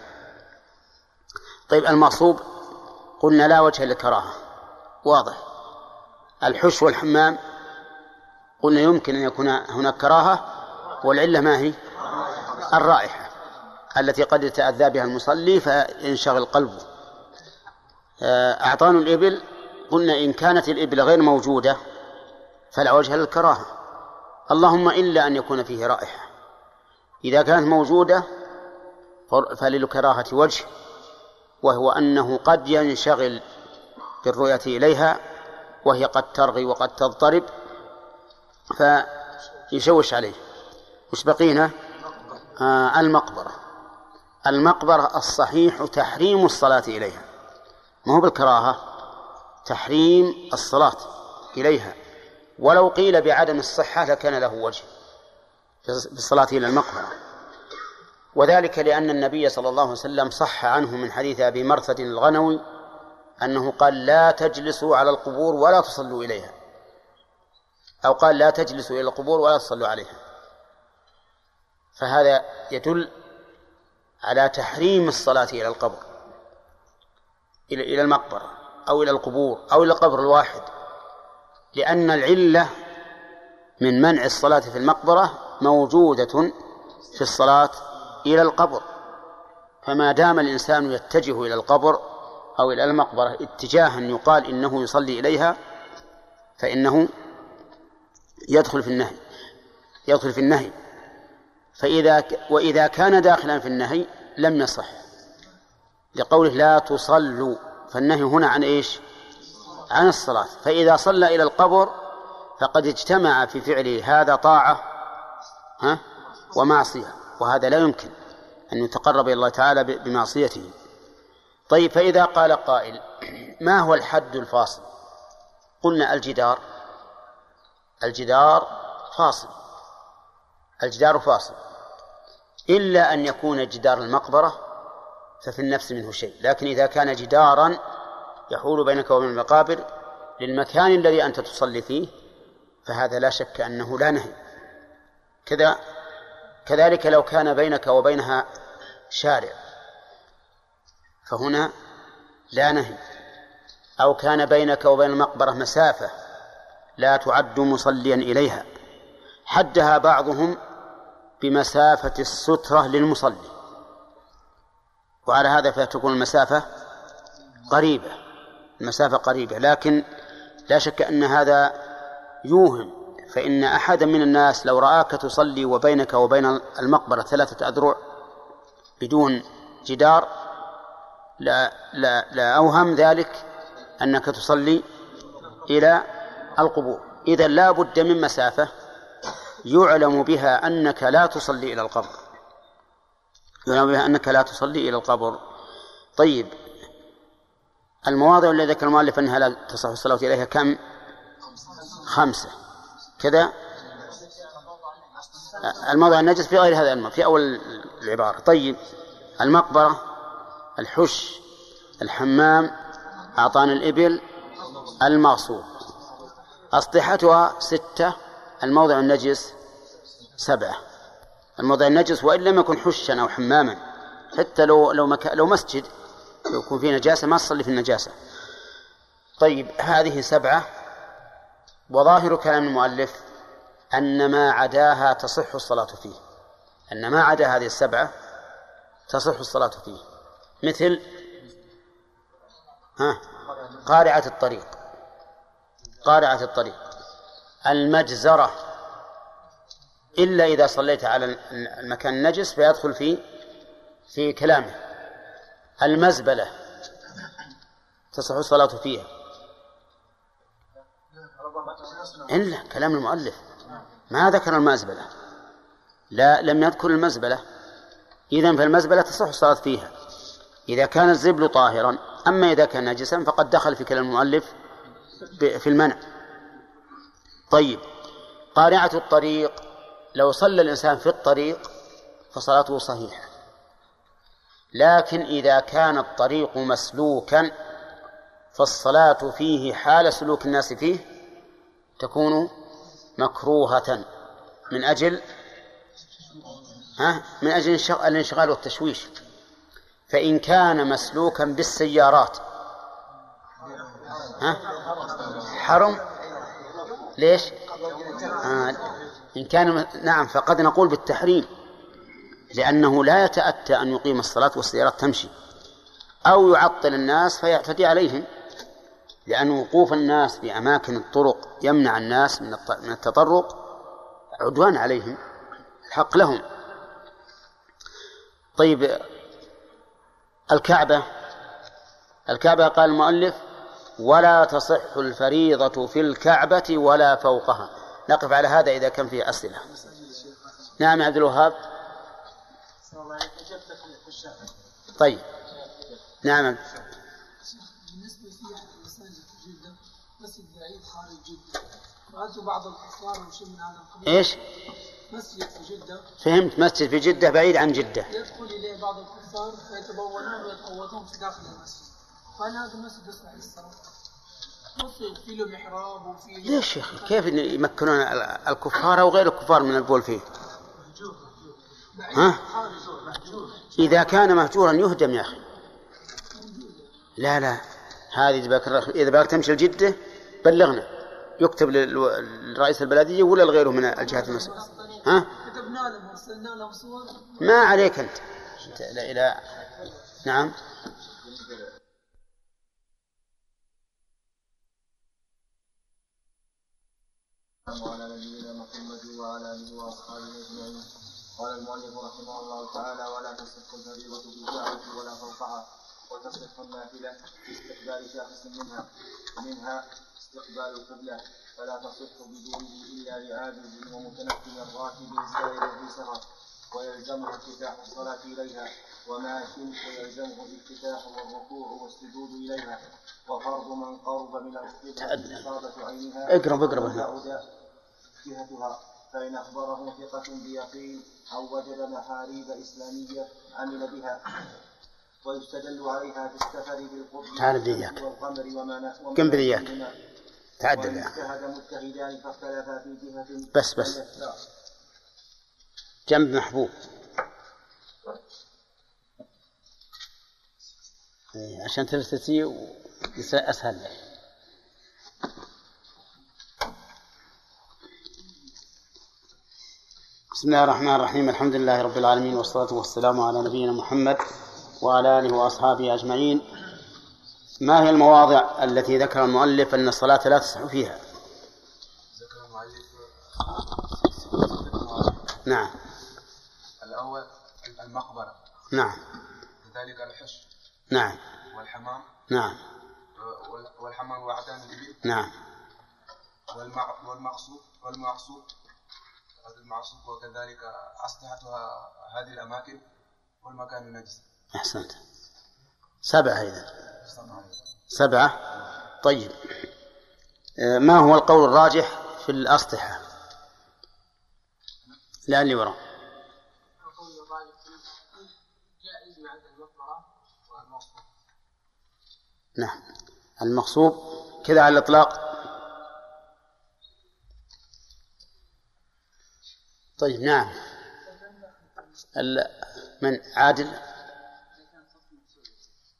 طيب المعصوب قلنا لا وجه للكراهة واضح. الحش والحمام قلنا يمكن أن يكون هناك كراهة والعلة ما هي؟ الرائحة التي قد يتأذى بها المصلي فينشغل قلبه. آه، أعطان الإبل قلنا إن كانت الإبل غير موجودة فلا وجه للكراهة. اللهم إلا أن يكون فيه رائحة. إذا كانت موجودة فللكراهة وجه وهو أنه قد ينشغل بالرؤية إليها وهي قد ترغي وقد تضطرب فيشوش عليه. وش بقينا آه المقبرة. المقبرة الصحيح تحريم الصلاة إليها. ما هو بالكراهة؟ تحريم الصلاة إليها. ولو قيل بعدم الصحة لكان له وجه بالصلاة إلى المقبرة. وذلك لأن النبي صلى الله عليه وسلم صح عنه من حديث أبي مرثد الغنوي أنه قال لا تجلسوا على القبور ولا تصلوا إليها. أو قال لا تجلسوا إلى القبور ولا تصلوا عليها. فهذا يدل على تحريم الصلاة إلى القبر إلى المقبرة. أو إلى القبور أو إلى القبر الواحد. لأن العلة من منع الصلاة في المقبرة موجودة في الصلاة إلى القبر. فما دام الإنسان يتجه إلى القبر أو إلى المقبرة اتجاها يقال إنه يصلي إليها فإنه يدخل في النهي يدخل في النهي. فإذا وإذا كان داخلا في النهي لم يصح. لقوله لا تصلوا فالنهي هنا عن إيش؟ عن الصلاة. فإذا صلى إلى القبر فقد اجتمع في فعله هذا طاعة ها؟ ومعصية. وهذا لا يمكن أن يتقرب إلى الله تعالى بمعصيته. طيب فإذا قال قائل ما هو الحد الفاصل؟ قلنا الجدار. الجدار فاصل. الجدار فاصل. إلا أن يكون جدار المقبرة ففي النفس منه شيء. لكن إذا كان جدارا يحول بينك وبين المقابر للمكان الذي أنت تصلي فيه فهذا لا شك أنه لا نهي. كذا كذلك لو كان بينك وبينها شارع فهنا لا نهي. أو كان بينك وبين المقبرة مسافة لا تعد مصليا إليها حدها بعضهم بمسافة السترة للمصلي. وعلى هذا فتكون المسافة قريبة المسافة قريبة لكن لا شك أن هذا يوهم فإن أحدا من الناس لو رآك تصلي وبينك وبين المقبرة ثلاثة أذرع بدون جدار لا لا لا أوهم ذلك أنك تصلي إلى القبور. إذا لا بد من مسافة يعلم بها أنك لا تصلي إلى القبر. بها أنك لا تصلي إلى القبر. طيب المواضع التي ذكر المؤلف أنها لا تصح الصلاة إليها كم؟ خمسة. كذا؟ الموضع النجس في غير هذا الموضع في أول العبارة. طيب المقبرة الحش الحمام أعطان الإبل المغصوب. أسطحتها ستة الموضع النجس سبعة. الموضع النجس وإن لم يكن حشا أو حماما حتى لو لو مكا لو مسجد لو يكون فيه نجاسة ما تصلي في النجاسة. طيب هذه سبعة. وظاهر كلام المؤلف أن ما عداها تصح الصلاة فيه. أن ما عدا هذه السبعة تصح الصلاة فيه. مثل ها قارعة الطريق. قارعة الطريق. المجزرة. إلا إذا صليت على المكان النجس فيدخل في في كلامه. المزبلة. تصح الصلاة فيها. إلا كلام المؤلف. ما ذكر المزبلة. لا لم يذكر المزبلة. إذا فالمزبلة تصح الصلاة فيها. إذا كان الزبل طاهرا أما إذا كان نجسا فقد دخل في كلام المؤلف في المنع. طيب. قارعة الطريق. لو صلى الإنسان في الطريق فصلاته صحيحة. لكن إذا كان الطريق مسلوكا فالصلاة فيه حال سلوك الناس فيه تكون مكروهة. من أجل ها؟ من أجل الانشغال والتشويش. فإن كان مسلوكا بالسيارات. ها؟ حرم؟ ليش؟ آه إن كان نعم فقد نقول بالتحريم لأنه لا يتأتى أن يقيم الصلاة والسيارات تمشي أو يعطل الناس فيعتدي عليهم لأن وقوف الناس في أماكن الطرق يمنع الناس من التطرق عدوان عليهم الحق لهم. طيب الكعبة الكعبة قال المؤلف ولا تصح الفريضة في الكعبة ولا فوقها. نقف على هذا إذا كان فيه أسئلة. نعم عبد الوهاب. طيب. نعم. بالنسبة في مساجد جدة مسجد بعيد خارج جدة رأيت بعض الكفار وشيء من هذا القبيل. إيش؟ مسجد في جدة. فهمت مسجد في جدة بعيد عن جدة. يدخل إليه بعض الكفار فيتبولون ويتقوتون في داخل المسجد. فهل هذا المسجد يصلح للصلاة؟ له محراب له- ليش يا أخي كيف يمكنون الكفار أو غير الكفار من البول فيه؟ ها؟ إذا كان مهجورا يهدم يا أخي. لا لا. هذه إذا باك إذا باك تمشي لجدة بلغنا. يكتب لرئيس البلدية ولا لغيره من الجهات المسؤولة ها؟ كتبنا لهم وارسلنا لهم صور. ما عليك أنت. إلى إلى نعم. وعلى نبينا محمد وعلى آله وأصحابه أجمعين. قال المؤلف رحمه الله تعالى ولا تصح الفريضه بالكعبه ولا فوقها وتصح النافلة باستقبال شاخص منها منها استقبال القبلة. فلا تصح بدونه إلا لعاجز ومتنفل راكب سائر في سفر ويلزمه افتتاح الصلاه إليها. وماش ويلزمه الافتتاح والركوع والسجود إليها وفرض من قرب من القبله اصابه عينها اقرب اقرب جهتها فإن أخبره ثقة بيقين أو وجد محاريب إسلامية عمل بها ويستدل عليها في السفر بالقرب تعال. والقمر وما وما كم؟ نحوهما. تعدل اجتهد مجتهدان فاختلفا في جهة بس- بس. جنب محبوب عشان تلتسي ويصير أسهل لك. بسم الله الرحمن الرحيم. الحمد لله رب العالمين والصلاة والسلام على نبينا محمد وعلى آله وأصحابه أجمعين. ما هي المواضع التي ذكر المؤلف أن الصلاة لا تصح فيها؟ ذكر المؤلف نعم. الأول المقبرة. نعم. كذلك الحش نعم. والحمام؟ نعم. وال- والحمام وعدان الإبل؟ نعم. والمعصوب هذا المعصوب وكذلك أسلحتها هذه الأماكن والمكان النجس. أحسنت. سبعة إذا. سبعة. طيب. آه، ما هو القول الراجح في الأسطحة لا اللي وراء القول الراجح جائز مع المقبرة والموصول نعم. المغصوب كذا على الإطلاق. طيب نعم. من عادل؟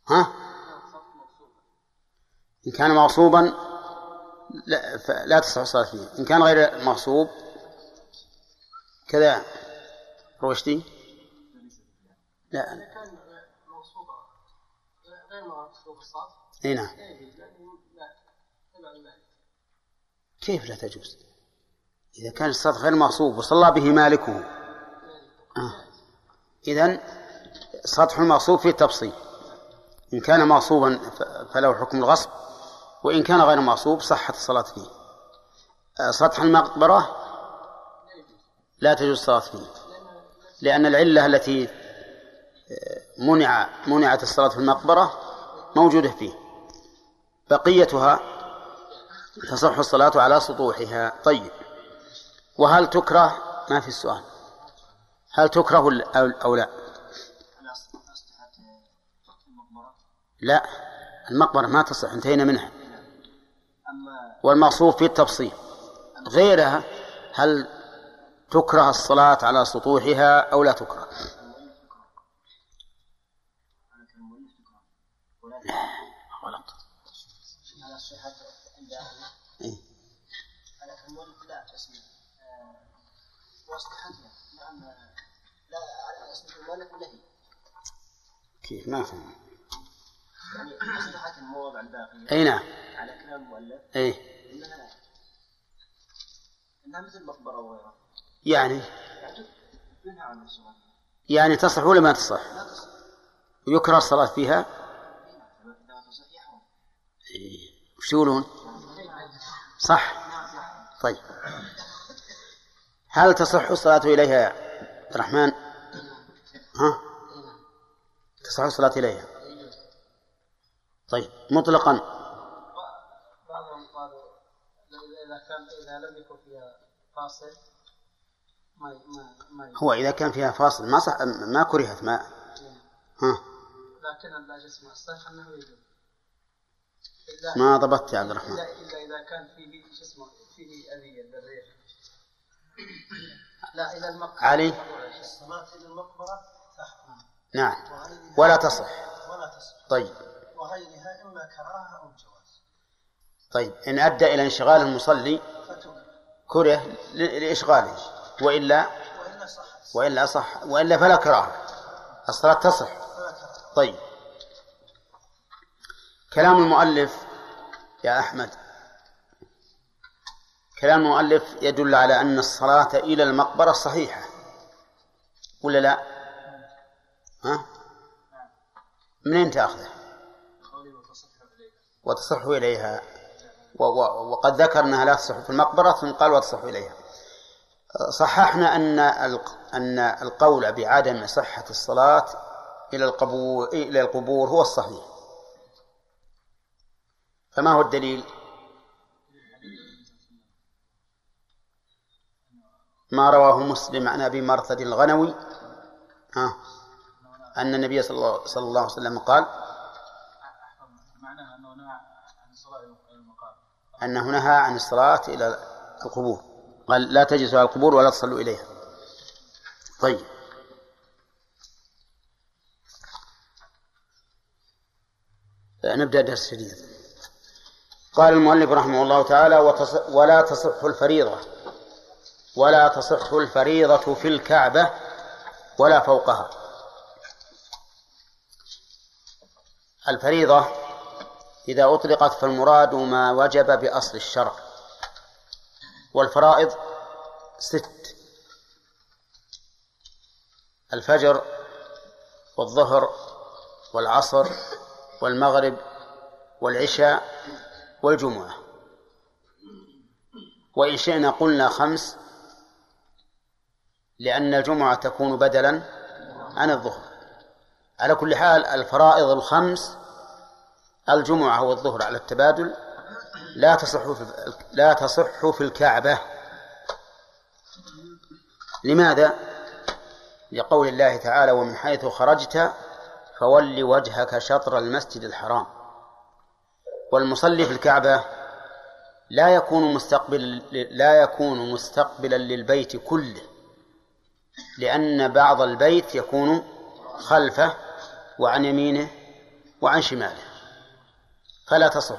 ها؟ إن كان مغصوبا لا, لا تصح الصلاة فيه إن كان غير مغصوب كذا. روشتي؟ لا. إي نعم. كيف لا تجوز؟ إذا كان الصلاة غير مغصوب وصلى به مالكه. آه. إذن سطح المغصوب فيه تفصيل. إن كان مغصوبا فله حكم الغصب وإن كان غير مغصوب صحت الصلاة فيه. آه، سطح المقبرة لا تجوز الصلاة فيه. لأن العلة التي آه، منع منعت الصلاة في المقبرة موجودة فيه. بقيتها تصح الصلاة على سطوحها. طيب وهل تكره؟ ما في السؤال. هل تكره أو- لا؟ لا المقبرة ما تصح انتهينا منها. والمقصود في التفصيل. غيرها هل تكره الصلاة على سطوحها أو لا تكره على المؤلف تكره ولكن غلط على صحة عند أهله إيه. على المؤلف لا تسمية نعم. لا على ولا كيف ما فهم يعني الباقية أي نعم. على كلام المؤلف أي. إنها إنها مثل مقبرة وغيرها. يعني؟ يعني منها عن الصلاة يعني تصح ولا ما تصح؟ لا تصح. ويكره الصلاة فيها؟ يحرم وش يقولون صح. طيب. هل تصح الصلاة إليها يا عبد الرحمن؟ ها؟ تصح الصلاة إليها. طيب مطلقا. بعضهم قالوا اذا كان إذا لم يكن فيها فاصل ما ما ما هو إذا كان فيها فاصل ما صح ما كرهت ما ها؟ لكن لا الصحيح أنه يجوز الا ما ضبطت يا عبد الرحمن. الا اذا كان فيه شو اسمه فيه أذية بالريح. لا إلى المقبرة. علي؟ الصلاة إلى المقبرة تحرم نعم. ولا تصح. ولا تصح. طيب. وغيرها إما كراهة أو جواز. طيب. إن أدى إلى انشغال المصلي كره لإشغاله. وإلا؟ وإلا صحت وإلا صح. وإلا فلا كراهة. الصلاة تصح. طيب. كلام المؤلف يا أحمد. كلام المؤلف يدل على أن الصلاة إلى المقبرة صحيحة ولا لا؟ ها؟ منين تأخذه؟ وتصح إليها وقد ذكر أنها لا تصح في المقبرة ثم قال وتصح إليها صححنا أن أن القول بعدم صحة الصلاة إلى القبور إلى القبور هو الصحيح فما هو الدليل؟ ما رواه مسلم عن أبي مرثد الغنوي ها أن النبي صلى الله, صلى الله عليه وسلم قال انه نهى عن الصلاة إلى القبور. قال لا تجلسوا على القبور ولا تصلوا إليها. طيب. نبدأ درس جديد. قال المؤلف رحمه الله تعالى. ولا تصح الفريضة. ولا تصح الفريضة في الكعبة ولا فوقها. الفريضة إذا أطلقت فالمراد ما وجب بأصل الشرع والفرائض ست. الفجر والظهر والعصر والمغرب والعشاء والجمعة. وإن شئنا قلنا خمس لأن الجمعة تكون بدلا عن الظهر. على كل حال الفرائض الخمس الجمعة والظهر على التبادل لا تصح في لا تصح في الكعبة. لماذا؟ لقول الله تعالى ومن حيث خرجت فول وجهك شطر المسجد الحرام. والمصلي في الكعبة لا يكون مستقبل لا يكون مستقبلا للبيت كله. لأن بعض البيت يكون خلفه وعن يمينه وعن شماله. فلا تصح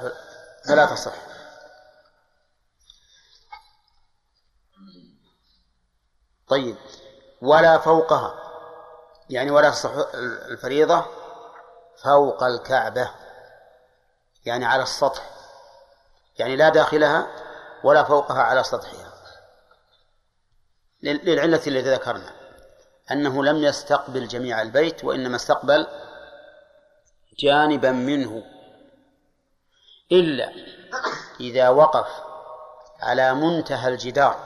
فلا تصح. طيب ولا فوقها يعني ولا تصح الفريضة فوق الكعبة يعني على السطح يعني لا داخلها ولا فوقها على سطحها. للعلة التي ذكرنا أنه لم يستقبل جميع البيت وإنما استقبل جانبا منه. إلا إذا وقف على منتهى الجدار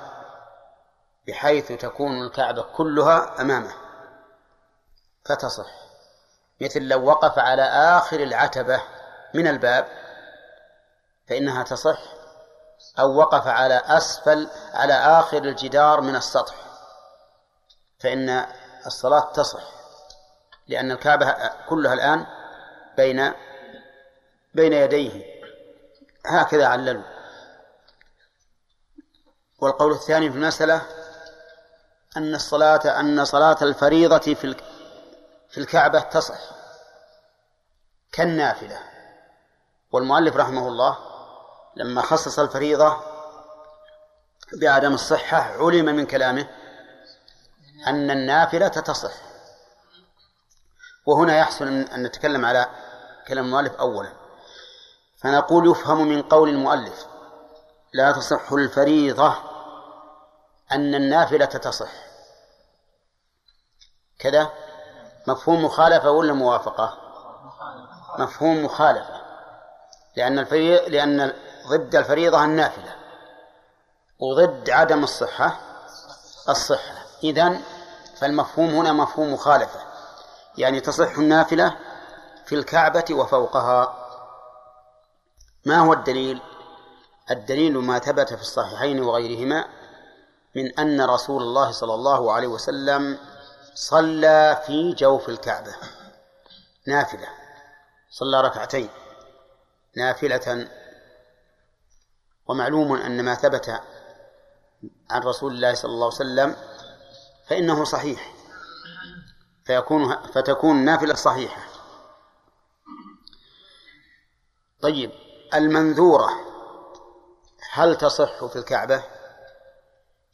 بحيث تكون الكعبة كلها أمامه. فتصح. مثل لو وقف على آخر العتبة من الباب فإنها تصح. أو وقف على أسفل على آخر الجدار من السطح. فإن الصلاة تصح لأن الكعبة كلها الآن بين بين يديه. هكذا عللوا. والقول الثاني في المسألة أن الصلاة أن صلاة الفريضة في في الكعبة تصح كالنافلة. والمؤلف رحمه الله لما خصص الفريضة بعدم الصحة علم من كلامه أن النافلة تصح. وهنا يحسن أن نتكلم على كلام المؤلف أولا. فنقول يفهم من قول المؤلف لا تصح الفريضة أن النافلة تصح. كذا؟ مفهوم مخالفة ولا موافقة؟ مفهوم مخالفة. لأن الفريضة لأن ضد الفريضة النافلة وضد عدم الصحة الصحة. إذن فالمفهوم هنا مفهوم مخالفة. يعني تصح النافلة في الكعبة وفوقها. ما هو الدليل؟ الدليل ما ثبت في الصحيحين وغيرهما من أن رسول الله صلى الله عليه وسلم صلى في جوف الكعبة. نافلة. صلى ركعتين. نافلة ومعلوم أن ما ثبت عن رسول الله صلى الله عليه وسلم فإنه صحيح فيكون فتكون النافلة صحيحة طيب المنذورة هل تصح في الكعبة؟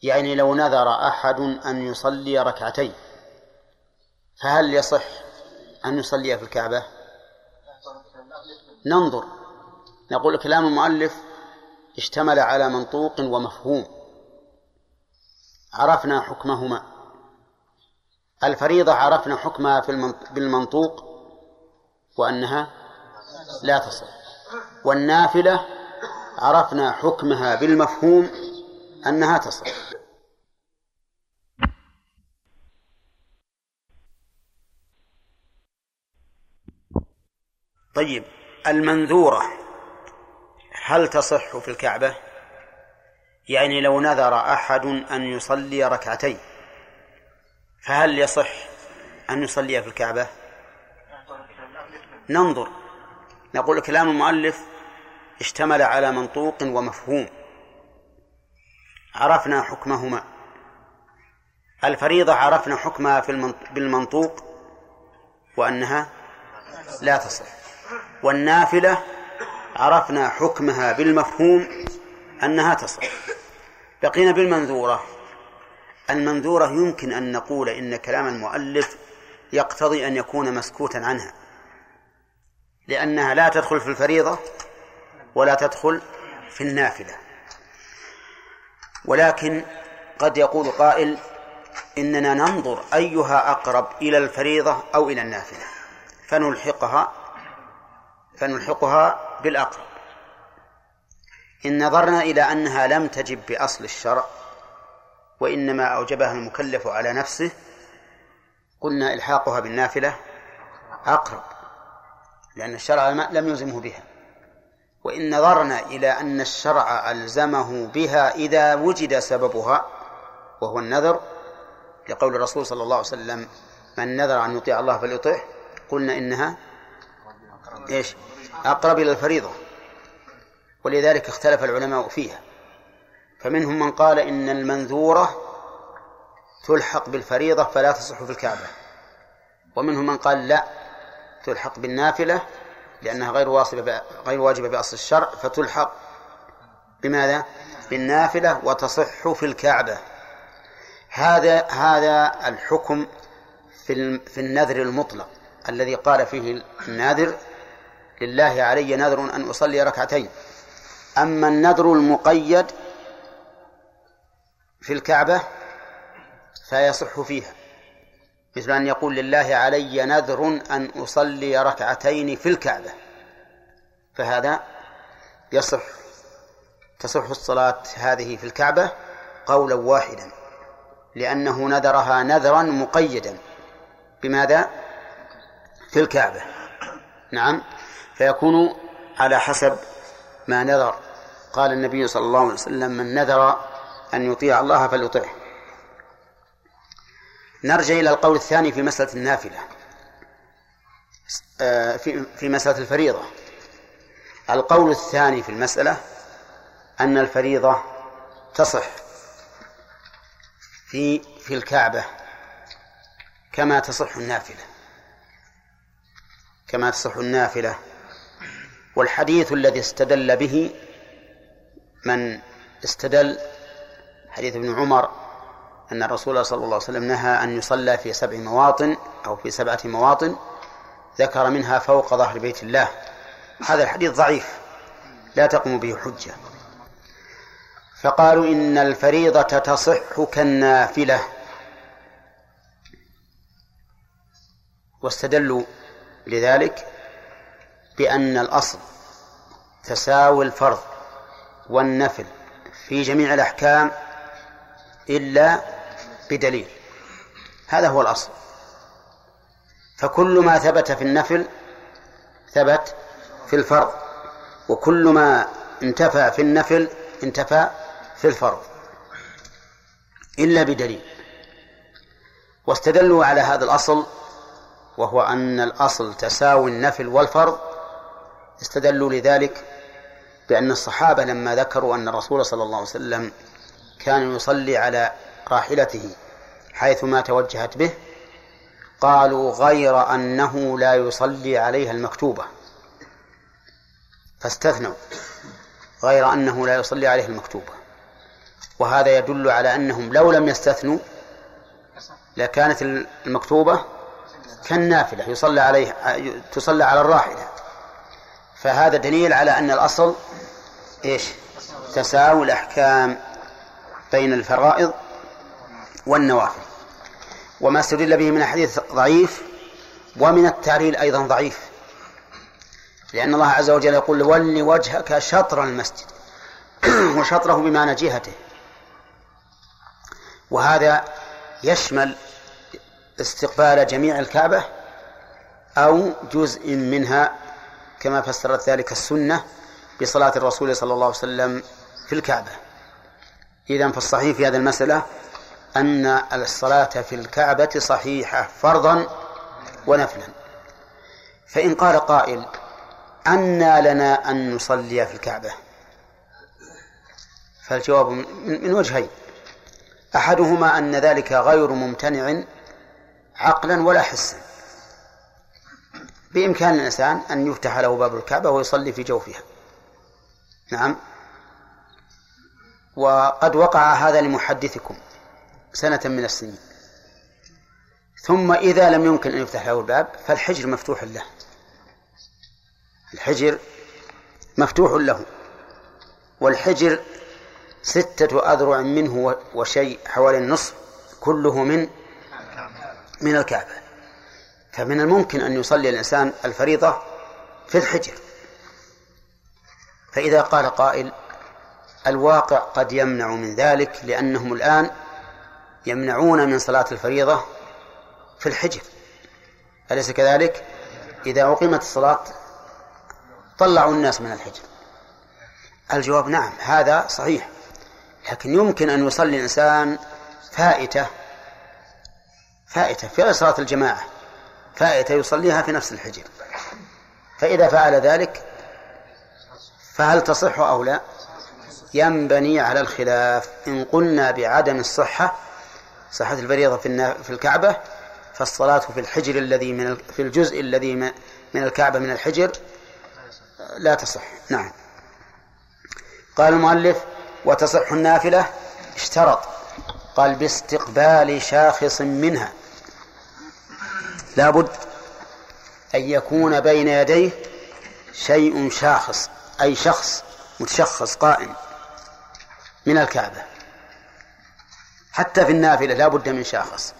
يعني لو نذر أحد أن يصلي ركعتين فهل يصح أن يصلي في الكعبة؟ ننظر نقول كلام المؤلف اشتمل على منطوق ومفهوم. عرفنا حكمهما. الفريضة عرفنا حكمها في بالمنطوق وأنها لا تصح. والنافلة عرفنا حكمها بالمفهوم أنها تصح. طيب المنذورة. هل تصح في الكعبة؟ يعني لو نذر أحد أن يصلي ركعتين فهل يصح أن يصلي في الكعبة؟ ننظر نقول كلام المؤلف اشتمل على منطوق ومفهوم عرفنا حكمهما الفريضة عرفنا حكمها في بالمنطوق وأنها لا تصح والنافلة عرفنا حكمها بالمفهوم أنها تصح. بقينا بالمنذورة. المنذورة يمكن أن نقول إن كلام المؤلف يقتضي أن يكون مسكوتا عنها. لأنها لا تدخل في الفريضة ولا تدخل في النافلة. ولكن قد يقول قائل إننا ننظر أيها أقرب إلى الفريضة أو إلى النافلة. فنلحقها فنلحقها بالأقرب إن نظرنا إلى أنها لم تجب بأصل الشرع وإنما أوجبها المكلف على نفسه قلنا إلحاقها بالنافلة أقرب لأن الشرع لم يلزمه بها. وإن نظرنا إلى أن الشرع ألزمه بها إذا وجد سببها وهو النذر لقول الرسول صلى الله عليه وسلم من نذر أن يطيع الله فليطيعه قلنا إنها إيش؟ أقرب إلى الفريضة. ولذلك اختلف العلماء فيها. فمنهم من قال إن المنذورة تلحق بالفريضة فلا تصح في الكعبة. ومنهم من قال لا تلحق بالنافلة لأنها غير واصبة غير واجبة بأصل الشرع فتلحق بماذا؟ بالنافلة وتصح في الكعبة. هذا هذا الحكم في في النذر المطلق الذي قال فيه الناذر لله علي نذر أن أصلي ركعتين. أما النذر المقيد في الكعبة فيصح فيها مثل أن يقول لله علي نذر أن أصلي ركعتين في الكعبة فهذا يصح تصح الصلاة هذه في الكعبة قولا واحدا لأنه نذرها نذرا مقيدا بماذا؟ في الكعبة. نعم. فيكون على حسب ما نذر. قال النبي صلى الله عليه وسلم من نذر أن يطيع الله فليطعه. نرجع إلى القول الثاني في مسألة النافلة. آه، في في مسألة الفريضة. القول الثاني في المسألة أن الفريضة تصح في في الكعبة كما تصح النافلة. كما تصح النافلة والحديث الذي استدل به من استدل حديث ابن عمر أن الرسول صلى الله عليه وسلم نهى أن يصلى في سبع مواطن أو في سبعة مواطن ذكر منها فوق ظهر بيت الله. هذا الحديث ضعيف لا تقوم به حجة. فقالوا إن الفريضة تصح كالنافلة. واستدلوا لذلك بأن الأصل تساوي الفرض والنفل في جميع الأحكام إلا بدليل. هذا هو الأصل. فكل ما ثبت في النفل ثبت في الفرض وكل ما انتفى في النفل انتفى في الفرض إلا بدليل. واستدلوا على هذا الأصل وهو أن الأصل تساوي النفل والفرض استدلوا لذلك بأن الصحابة لما ذكروا أن الرسول صلى الله عليه وسلم كان يصلي على راحلته حيثما توجهت به قالوا غير أنه لا يصلي عليها المكتوبة. فاستثنوا غير أنه لا يصلي عليها المكتوبة. وهذا يدل على أنهم لو لم يستثنوا لكانت المكتوبة كالنافلة يصلى عليها تصلى على الراحلة. فهذا دليل على أن الأصل إيش؟ تساوي الأحكام بين الفرائض والنوافل. وما استدل به من الحديث ضعيف ومن التعليل أيضا ضعيف. لأن الله عز وجل يقول ول وجهك شطر المسجد وشطره بمعنى جهته وهذا يشمل استقبال جميع الكعبة أو جزء منها كما فسرت ذلك السنة بصلاة الرسول صلى الله عليه وسلم في الكعبة. إذا فالصحيح في هذه المسألة أن الصلاة في الكعبة صحيحة فرضا ونفلا. فإن قال قائل أنى لنا أن نصلي في الكعبة. فالجواب من وجهين. أحدهما أن ذلك غير ممتنع عقلا ولا حسا. بإمكان الإنسان أن يفتح له باب الكعبة ويصلي في جوفها. نعم. وقد وقع هذا لمحدثكم سنة من السنين. ثم إذا لم يمكن أن يفتح له الباب فالحجر مفتوح له. الحجر مفتوح له. والحجر ستة أذرع منه وشيء حوالي النصف كله من من الكعبة. فمن الممكن أن يصلي الإنسان الفريضة في الحجر. فإذا قال قائل الواقع قد يمنع من ذلك لأنهم الآن يمنعون من صلاة الفريضة في الحجر. أليس كذلك؟ إذا أقيمت الصلاة طلعوا الناس من الحجر. الجواب نعم هذا صحيح. لكن يمكن أن يصلي الإنسان فائتة فائتة في صلاة الجماعة. فائتة يصليها في نفس الحجر. فإذا فعل ذلك فهل تصح أو لا؟ ينبني على الخلاف. إن قلنا بعدم الصحة صحة الفريضة في الكعبة فالصلاة في الحجر الذي من في الجزء الذي من الكعبة من الحجر لا تصح. نعم. قال المؤلف وتصح النافلة اشترط. قال باستقبال شاخص منها. لابد أن يكون بين يديه شيء شاخص أي شخص متشخص قائم من الكعبة. حتى في النافلة لا بد من شاخص.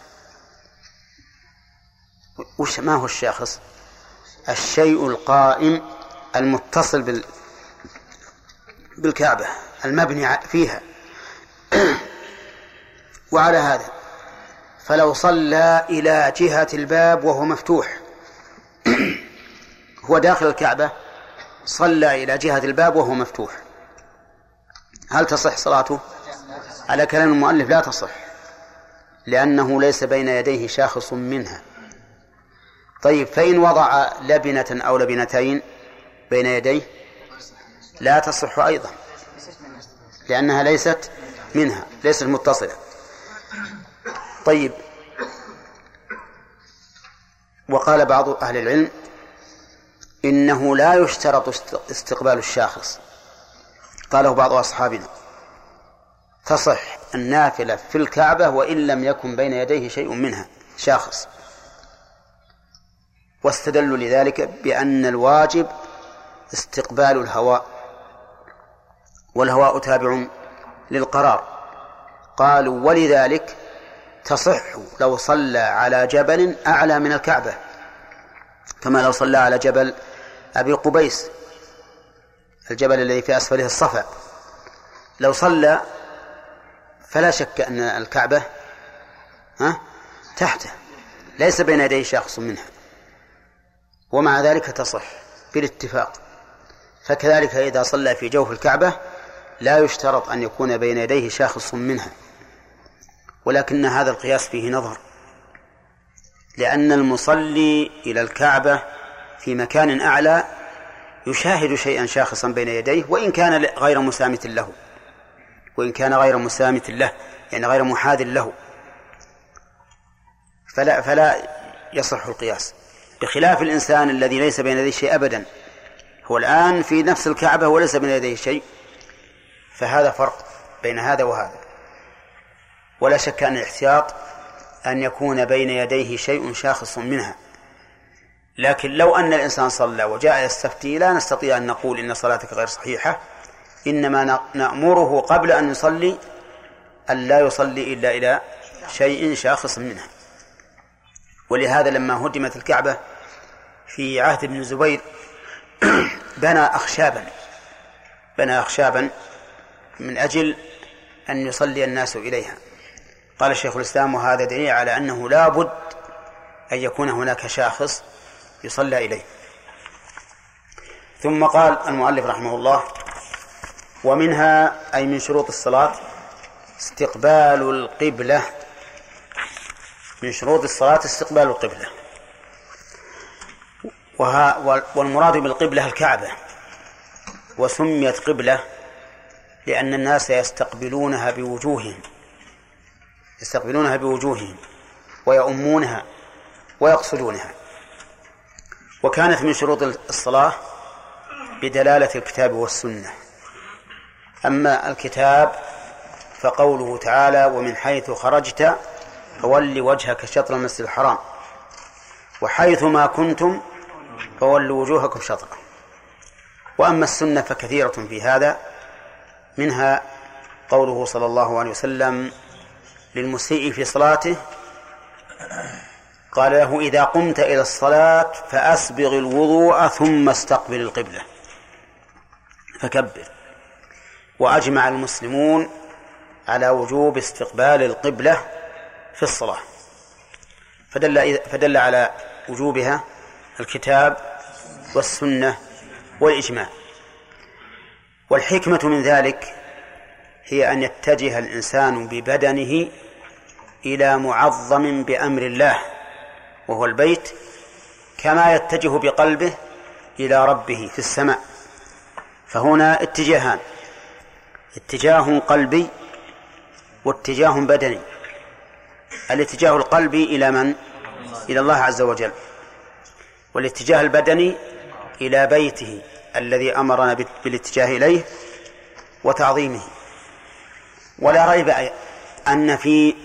وش ما هو الشاخص؟ الشيء القائم المتصل بال بالكعبة المبني فيها. وعلى هذا فلو صلى إلى جهة الباب وهو مفتوح. هو داخل الكعبة صلى إلى جهة الباب وهو مفتوح. هل تصح صلاته؟ على كلام المؤلف لا تصح لأنه ليس بين يديه شاخص منها. طيب فإن وضع لبنة أو لبنتين بين يديه لا تصح أيضا لأنها ليست منها ليست متصلة. طيب. وقال بعض أهل العلم إنه لا يشترط استقبال الشاخص. قاله بعض أصحابنا تصح النافلة في الكعبة وإن لم يكن بين يديه شيء منها شاخص. واستدلوا لذلك بأن الواجب استقبال الهواء. والهواء تابع للقرار. قالوا ولذلك تصح لو صلى على جبل أعلى من الكعبة كما لو صلى على جبل أبي قبيس الجبل الذي في أسفله الصفا. لو صلى فلا شك أن الكعبة ها تحته ليس بين يديه شخص منها ومع ذلك تصح بالاتفاق. فكذلك إذا صلى في جوف الكعبة لا يشترط أن يكون بين يديه شاخص منها. ولكن هذا القياس فيه نظر. لأن المصلي إلى الكعبة في مكان أعلى يشاهد شيئا شاخصا بين يديه وإن كان غير مسامت له. وإن كان غير مسامت له يعني غير محاذ له. فلا فلا يصح القياس. بخلاف الإنسان الذي ليس بين يديه شيء أبدا. هو الآن في نفس الكعبة وليس بين يديه شيء. فهذا فرق بين هذا وهذا. ولا شك أن الاحتياط أن يكون بين يديه شيء شاخص منها. لكن لو أن الإنسان صلى وجاء يستفتي لا نستطيع أن نقول إن صلاتك غير صحيحة. إنما نأمره قبل أن يصلي أن لا يصلي إلا إلى شيء شاخص منها. ولهذا لما هدمت الكعبة في عهد ابن الزبير بنى أخشابا بنى أخشابا من أجل أن يصلي الناس إليها. قال شيخ الإسلام وهذا دليل على أنه لا بد أن يكون هناك شاخص يصلى إليه. ثم قال المؤلف رحمه الله ومنها أي من شروط الصلاة استقبال القبلة. من شروط الصلاة استقبال القبلة. وها والمراد بالقبلة الكعبة. وسميت قبلة لأن الناس يستقبلونها بوجوههم. يستقبلونها بوجوههم ويؤمونها ويقصدونها. وكانت من شروط الصلاة بدلالة الكتاب والسنة. أما الكتاب فقوله تعالى ومن حيث خرجت فول وجهك شطر المسجد الحرام وحيث ما كنتم فولوا وجوهكم شطره وأما السنة فكثيرة في هذا منها قوله صلى الله عليه وسلم للمسيء في صلاته؟ قال له إذا قمت إلى الصلاة فأسبغ الوضوء ثم استقبل القبلة. فكبر. وأجمع المسلمون على وجوب استقبال القبلة في الصلاة. فدل فدل على وجوبها الكتاب والسنة والإجماع. والحكمة من ذلك هي أن يتجه الإنسان ببدنه إلى معظم بأمر الله وهو البيت كما يتجه بقلبه إلى ربه في السماء. فهنا اتجاهان اتجاه قلبي واتجاه بدني. الاتجاه القلبي إلى من؟ إلى الله عز وجل. والاتجاه البدني إلى بيته الذي أمرنا بالاتجاه إليه وتعظيمه. ولا ريب أن في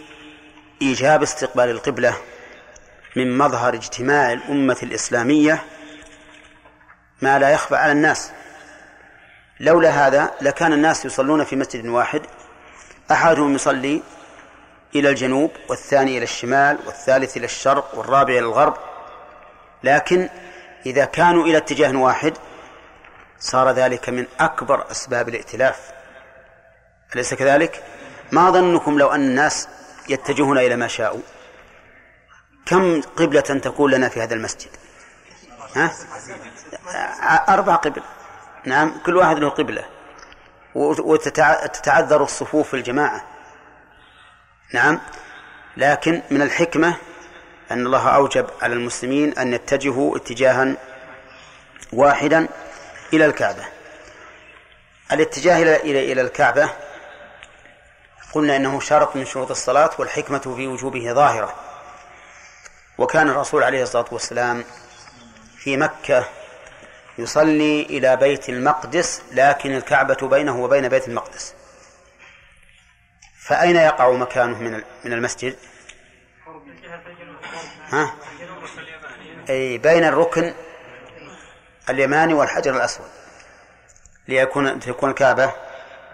إيجاب استقبال القبلة من مظهر اجتماع الأمة الإسلامية ما لا يخفى على الناس. لولا هذا لكان الناس يصلون في مسجد واحد أحدهم يصلي إلى الجنوب والثاني إلى الشمال والثالث إلى الشرق والرابع إلى الغرب. لكن إذا كانوا إلى اتجاه واحد صار ذلك من أكبر أسباب الائتلاف. أليس كذلك؟ ما ظنكم لو أن الناس يتجهون إلى ما شاءوا. كم قبلة تكون لنا في هذا المسجد؟ ها؟ أربع قبل. نعم كل واحد له قبلة. وتتعذر الصفوف في الجماعة. نعم لكن من الحكمة أن الله أوجب على المسلمين أن يتجهوا اتجاها واحدا إلى الكعبة. الاتجاه إلى إلى الكعبة قلنا إنه شرط من شروط الصلاة والحكمة في وجوبه ظاهرة وكان الرسول عليه الصلاة والسلام في مكة يصلي إلى بيت المقدس لكن الكعبة بينه وبين بيت المقدس فأين يقع مكانه من من المسجد؟ ها؟ أي بين الركن اليماني والحجر الأسود ليكون تكون الكعبة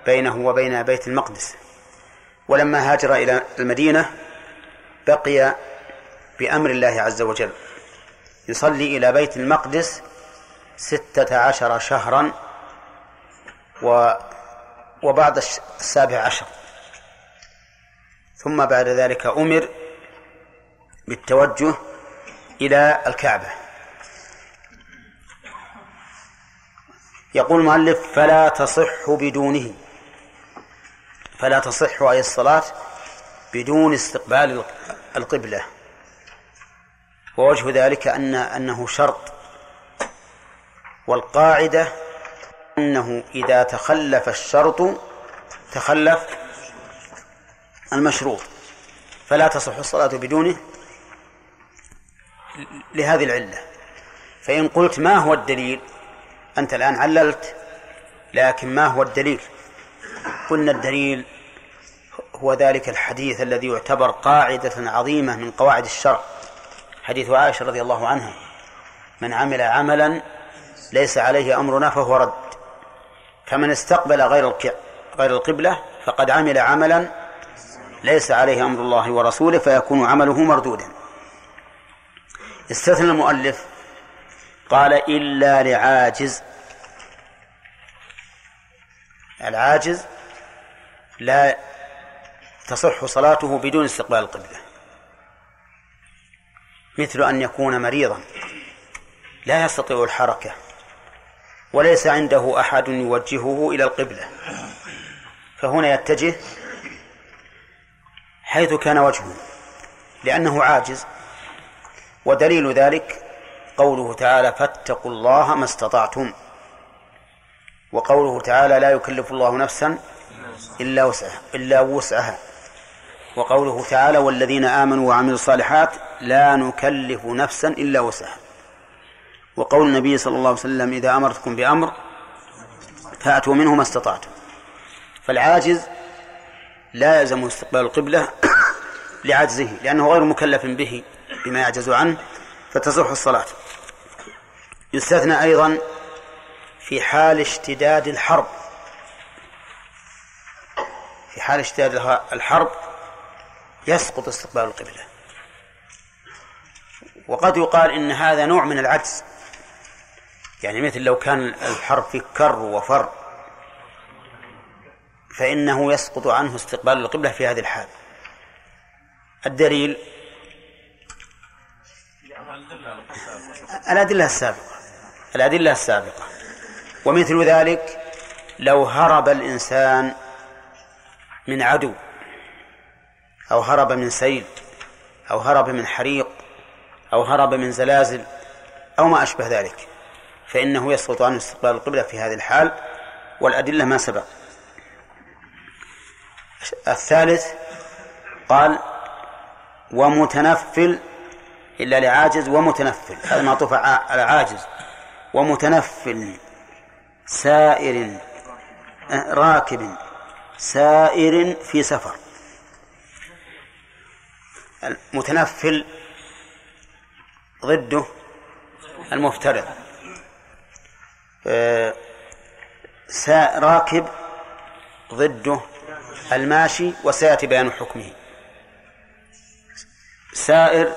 بينه وبين بيت المقدس ولما هاجر إلى المدينة بقي بأمر الله عز وجل. يصلي إلى بيت المقدس ستة عشر شهرا و وبعد السابع عشر. ثم بعد ذلك أمر بالتوجه إلى الكعبة. يقول المؤلف فلا تصح بدونه. فلا تصح أي الصلاة بدون استقبال القبلة. ووجه ذلك أن أنه شرط. والقاعدة أنه إذا تخلف الشرط تخلف المشروط. فلا تصح الصلاة بدونه لهذه العلة. فإن قلت ما هو الدليل أنت الآن عللت لكن ما هو الدليل؟ قلنا الدليل هو ذلك الحديث الذي يعتبر قاعدة عظيمة من قواعد الشرع. حديث عائشة رضي الله عنها من عمل عملا ليس عليه أمرنا فهو رد فمن استقبل غير غير القبلة فقد عمل عملا ليس عليه أمر الله ورسوله فيكون عمله مردودا. استثنى المؤلف قال إلا لعاجز العاجز لا تصح صلاته بدون استقبال القبلة. مثل أن يكون مريضا. لا يستطيع الحركة. وليس عنده أحد يوجهه إلى القبلة. فهنا يتجه حيث كان وجهه. لأنه عاجز. ودليل ذلك قوله تعالى فاتقوا الله ما استطعتم. وقوله تعالى لا يكلف الله نفسا إلا وسعها إلا وسعها. وقوله تعالى والذين آمنوا وعملوا الصالحات لا نكلف نفسا إلا وسعها. وقول النبي صلى الله عليه وسلم إذا أمرتكم بأمر فأتوا منه ما استطعتم. فالعاجز لا يلزم استقبال القبلة لعجزه لأنه غير مكلف به بما يعجز عنه فتصح الصلاة. يستثنى أيضا في حال اشتداد الحرب. في حال اشتداد الحرب يسقط استقبال القبلة. وقد يقال إن هذا نوع من العجز. يعني مثل لو كان الحرب في كر وفر فإنه يسقط عنه استقبال القبلة في هذه الحال. الدليل الأدلة السابقة. الأدلة السابقة. ومثل ذلك لو هرب الإنسان من عدو أو هرب من سيل أو هرب من حريق أو هرب من زلازل أو ما أشبه ذلك فإنه يسقط عنه استقبال القبلة في هذه الحال والأدلة ما سبق. الثالث قال ومتنفل إلا لعاجز ومتنفل هذا معطوف على عاجز. ومتنفل سائر آه، راكب سائر في سفر. المتنفل ضده المفترض. آه، راكب ضده الماشي وسيأتي بيان حكمه. سائر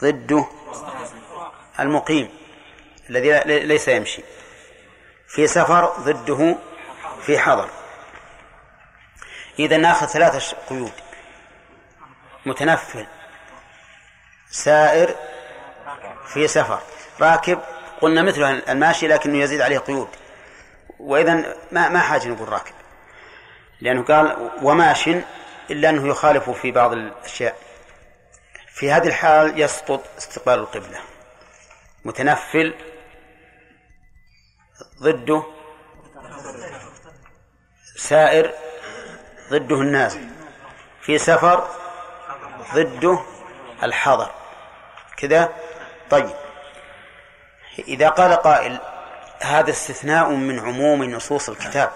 ضده المقيم الذي ليس يمشي. في سفر ضده في حضر. إذا ناخذ ثلاثة قيود. متنفل. سائر في سفر. راكب. قلنا مثله الماشي لكنه يزيد عليه قيود. وإذا ما ما حاجة نقول راكب. لأنه قال وماش إلا أنه يخالف في بعض الأشياء. في هذه الحال يسقط استقبال القبلة. متنفل ضده سائر ضده النازل في سفر ضده الحضر كذا؟ طيب. إذا قال قائل هذا استثناء من عموم نصوص الكتاب.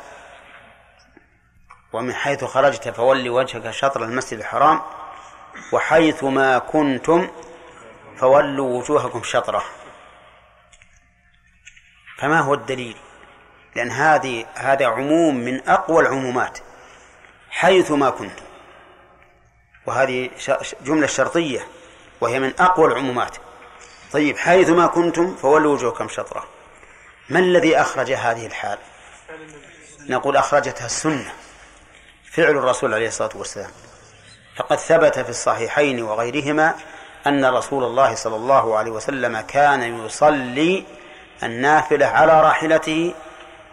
ومن حيث خرجت فول وجهك شطر المسجد الحرام وحيث ما كنتم فولوا وجوهكم شطرة. فما هو الدليل؟ لأن هذه هذا عموم من أقوى العمومات حيث ما كنتم. وهذه جملة شرطية وهي من أقوى العمومات. طيب حيث ما كنتم فولوا وجوهكم شطرة. ما الذي أخرج هذه الحال؟ نقول أخرجتها السنة فعل الرسول عليه الصلاة والسلام. فقد ثبت في الصحيحين وغيرهما أن رسول الله صلى الله عليه وسلم كان يصلي النافلة على راحلته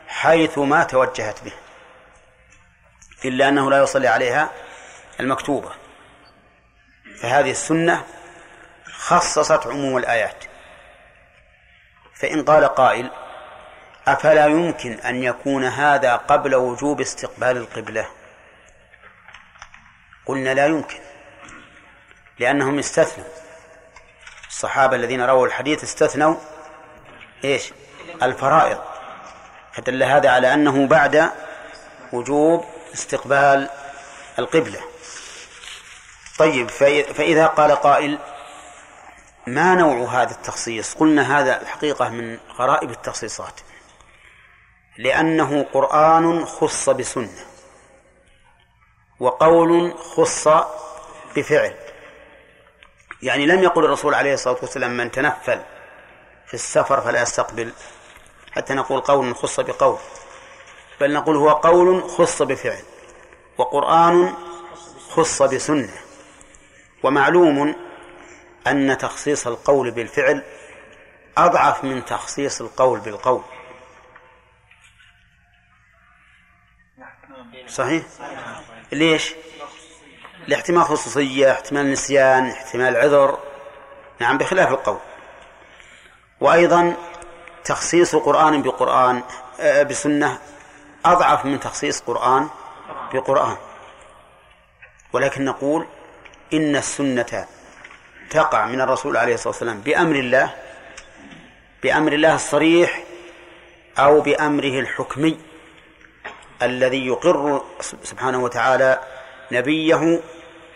حيث ما توجهت به إلا أنه لا يصلي عليها المكتوبة. فهذه السنة خصصت عموم الآيات. فإن قال قائل أفلا يمكن أن يكون هذا قبل وجوب استقبال القبلة؟ قلنا لا يمكن لأنهم استثنوا. الصحابة الذين رووا الحديث استثنوا إيش؟ الفرائض. فدل هذا على أنه بعد وجوب استقبال القبلة. طيب فإذا قال قائل ما نوع هذا التخصيص؟ قلنا هذا الحقيقة من غرائب التخصيصات. لأنه قرآن خص بسنة وقول خص بفعل. يعني لم يقل الرسول عليه الصلاة والسلام من تنفل في السفر فلا يستقبل حتى نقول قول خص بقول بل نقول هو قول خص بفعل وقرآن خص بسنة ومعلوم أن تخصيص القول بالفعل أضعف من تخصيص القول بالقول. صحيح؟ ليش؟ لاحتمال خصوصية احتمال نسيان احتمال عذر. نعم بخلاف القول. وأيضا تخصيص قرآن بقرآن آه، بسنة أضعف من تخصيص قرآن بقرآن. ولكن نقول إن السنة تقع من الرسول عليه الصلاة والسلام بأمر الله بأمر الله الصريح أو بأمره الحكمي الذي يقر سبحانه وتعالى نبيه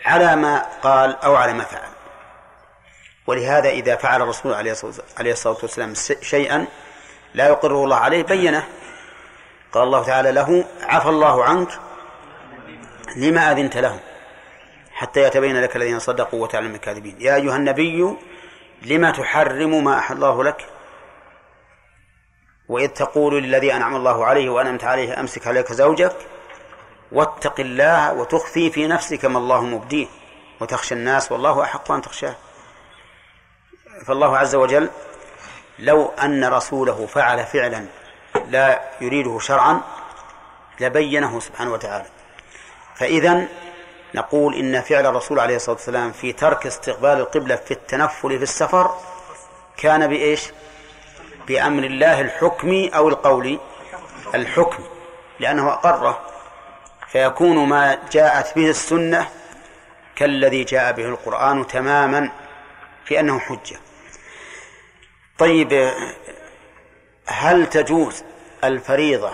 على ما قال أو على ما فعل. ولهذا إذا فعل الرسول عليه الصلاة والسلام شيئا لا يقره الله عليه بينه. قال الله تعالى له عفى الله عنك لما أذنت لهم حتى يتبين لك الذين صدقوا وتعلم الكاذبين. يا أيها النبي لما تحرم ما أحل الله لك؟ وإذ تقول للذي أنعم الله عليه وأنعمت عليه أمسك عليك زوجك واتق الله وتخفي في نفسك ما الله مبديه وتخشى الناس والله أحق أن تخشاه. فالله عز وجل لو أن رسوله فعل فعلا لا يريده شرعا لبينه سبحانه وتعالى. فإذا نقول إن فعل الرسول عليه الصلاة والسلام في ترك استقبال القبلة في التنفل في السفر كان بإيش؟ بأمر الله الحكمي أو القولي الحكم لأنه أقره. فيكون ما جاءت به السنة كالذي جاء به القرآن تماما في أنه حجة. طيب هل تجوز الفريضة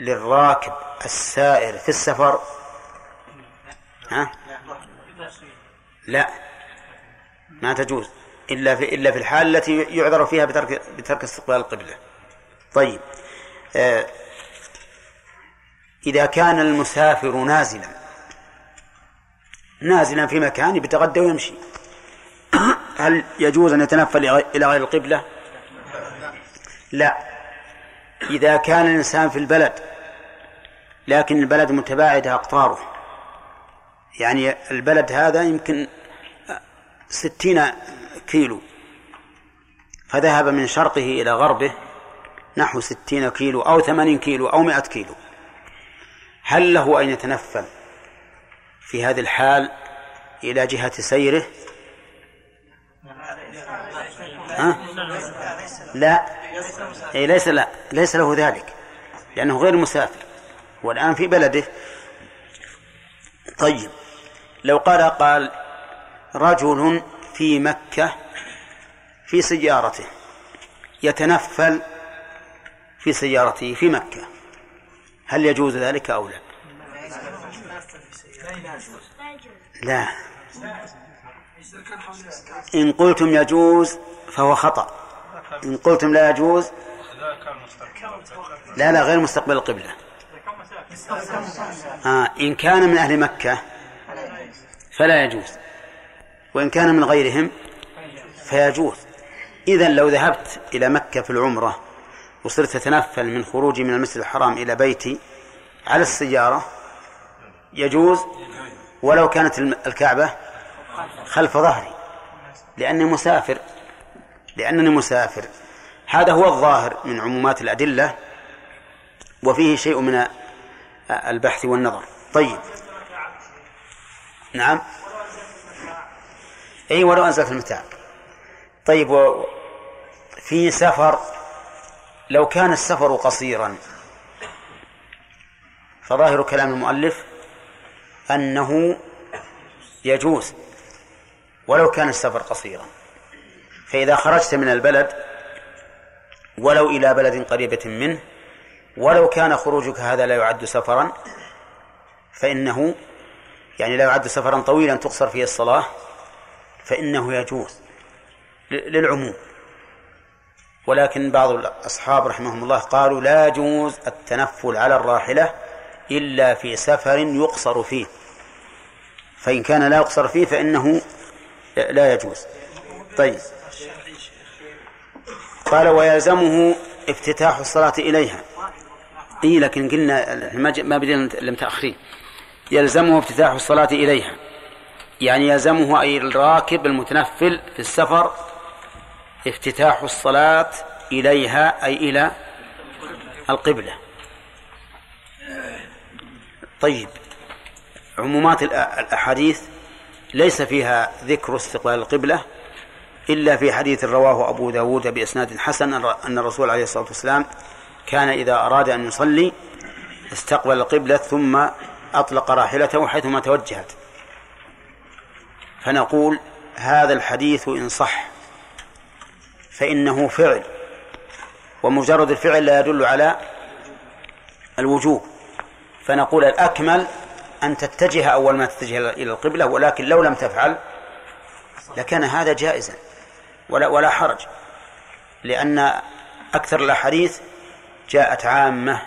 للراكب السائر في السفر ها؟ لا ما تجوز إلا في إلا في الحال التي يعذر فيها بترك بترك استقبال القبلة طيب آه إذا كان المسافر نازلا نازلا في مكان يتغدى ويمشي هل يجوز أن يتنفل إلى غير القبلة؟ لا. إذا كان الإنسان في البلد لكن البلد متباعدة أقطاره. يعني البلد هذا يمكن ستين كيلو. فذهب من شرقه إلى غربه نحو ستين كيلو أو ثمانين كيلو أو مئة كيلو. هل له أن يتنفل في هذه الحال إلى جهة سيره؟ ها؟ لا. إيه ليس لا. ليس له ذلك. لأنه غير مسافر. والآن في بلده. طيب. لو قال قال رجل في مكة في سيارته يتنفل في سيارته في مكة. هل يجوز ذلك أو لا؟ لا. إن قلتم يجوز فهو خطأ. إن قلتم لا يجوز لا لا غير مستقبل القبلة. آه إن كان من أهل مكة فلا يجوز وإن كان من غيرهم فيجوز. إذا لو ذهبت إلى مكة في العمرة وصرت أتنفل من خروجي من المسجد الحرام إلى بيتي على السيارة يجوز؟ ولو كانت الكعبة خلف ظهري لأني مسافر. لأنني مسافر. هذا هو الظاهر من عمومات الأدلة وفيه شيء من البحث والنظر. طيب. نعم. أي ولو أنزلت المتاع. طيب في سفر لو كان السفر قصيرا فظاهر كلام المؤلف أنه يجوز ولو كان السفر قصيرا. فإذا خرجت من البلد ولو إلى بلد قريبة منه ولو كان خروجك هذا لا يعد سفرا فإنه يعني لا يعد سفرا طويلا تقصر فيه الصلاة فإنه يجوز للعموم. ولكن بعض الأصحاب رحمهم الله قالوا لا يجوز التنفل على الراحلة إلا في سفر يقصر فيه. فإن كان لا يقصر فيه فإنه لا يجوز. طيب. قال ويلزمه افتتاح الصلاة إليها. إيه لكن قلنا ما بدينا لم تأخرين. يلزمه افتتاح الصلاة إليها. يعني يلزمه أي الراكب المتنفل في السفر افتتاح الصلاة إليها أي إلى القبلة. طيب عمومات الأحاديث ليس فيها ذكر استقبال القبلة إلا في حديث رواه أبو داود بإسناد حسن أن الرسول عليه الصلاة والسلام كان إذا أراد أن يصلي استقبل القبلة ثم أطلق راحلته حيثما توجهت. فنقول هذا الحديث إن صح فإنه فعل ومجرد الفعل لا يدل على الوجوب. فنقول الأكمل أن تتجه أول ما تتجه إلى القبلة ولكن لو لم تفعل لكان هذا جائزا. ولا ولا حرج. لأن أكثر الأحاديث جاءت عامة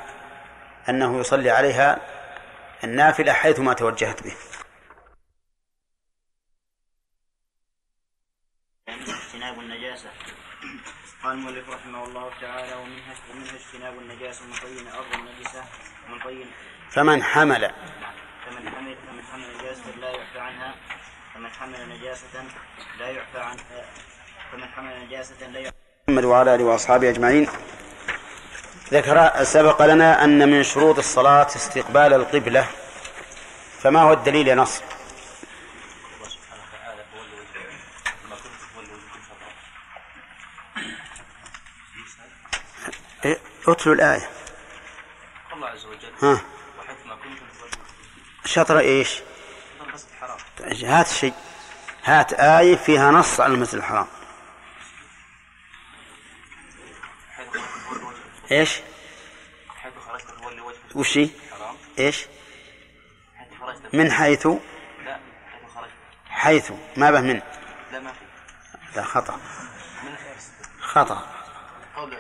أنه يصلي عليها النافلة حيثما توجهت به. اجتناب النجاسة. قال المؤلف رحمه الله تعالى ومنها ومنها اجتناب النجاسة من طين الأرض النجسة من طين فمن حمل. فمن حمل فمن حمل نجاسة لا يعفى عنها فمن حمل نجاسة لا يعفى عن فمن حمل نجاسة لا يعفى محمد وعلى آله وأصحابه أجمعين. ذكر سبق لنا أن من شروط الصلاة استقبال القبلة. فما هو الدليل يا نصر؟ إيه، اتلوا الآية. الله عز وجل ها. وحيثما كنتم شطر إيش؟ المسجد الحرام هات شيء. هات آية فيها نص على المسجد الحرام. إيش؟ حيث خرجت فولي وجهك. وش هي؟ الحرام إيش؟ حيث خرجت من حيث؟ لا حيث خرجت. حيث. ما به من؟ لا ما في. لا خطأ. من خطأ. قول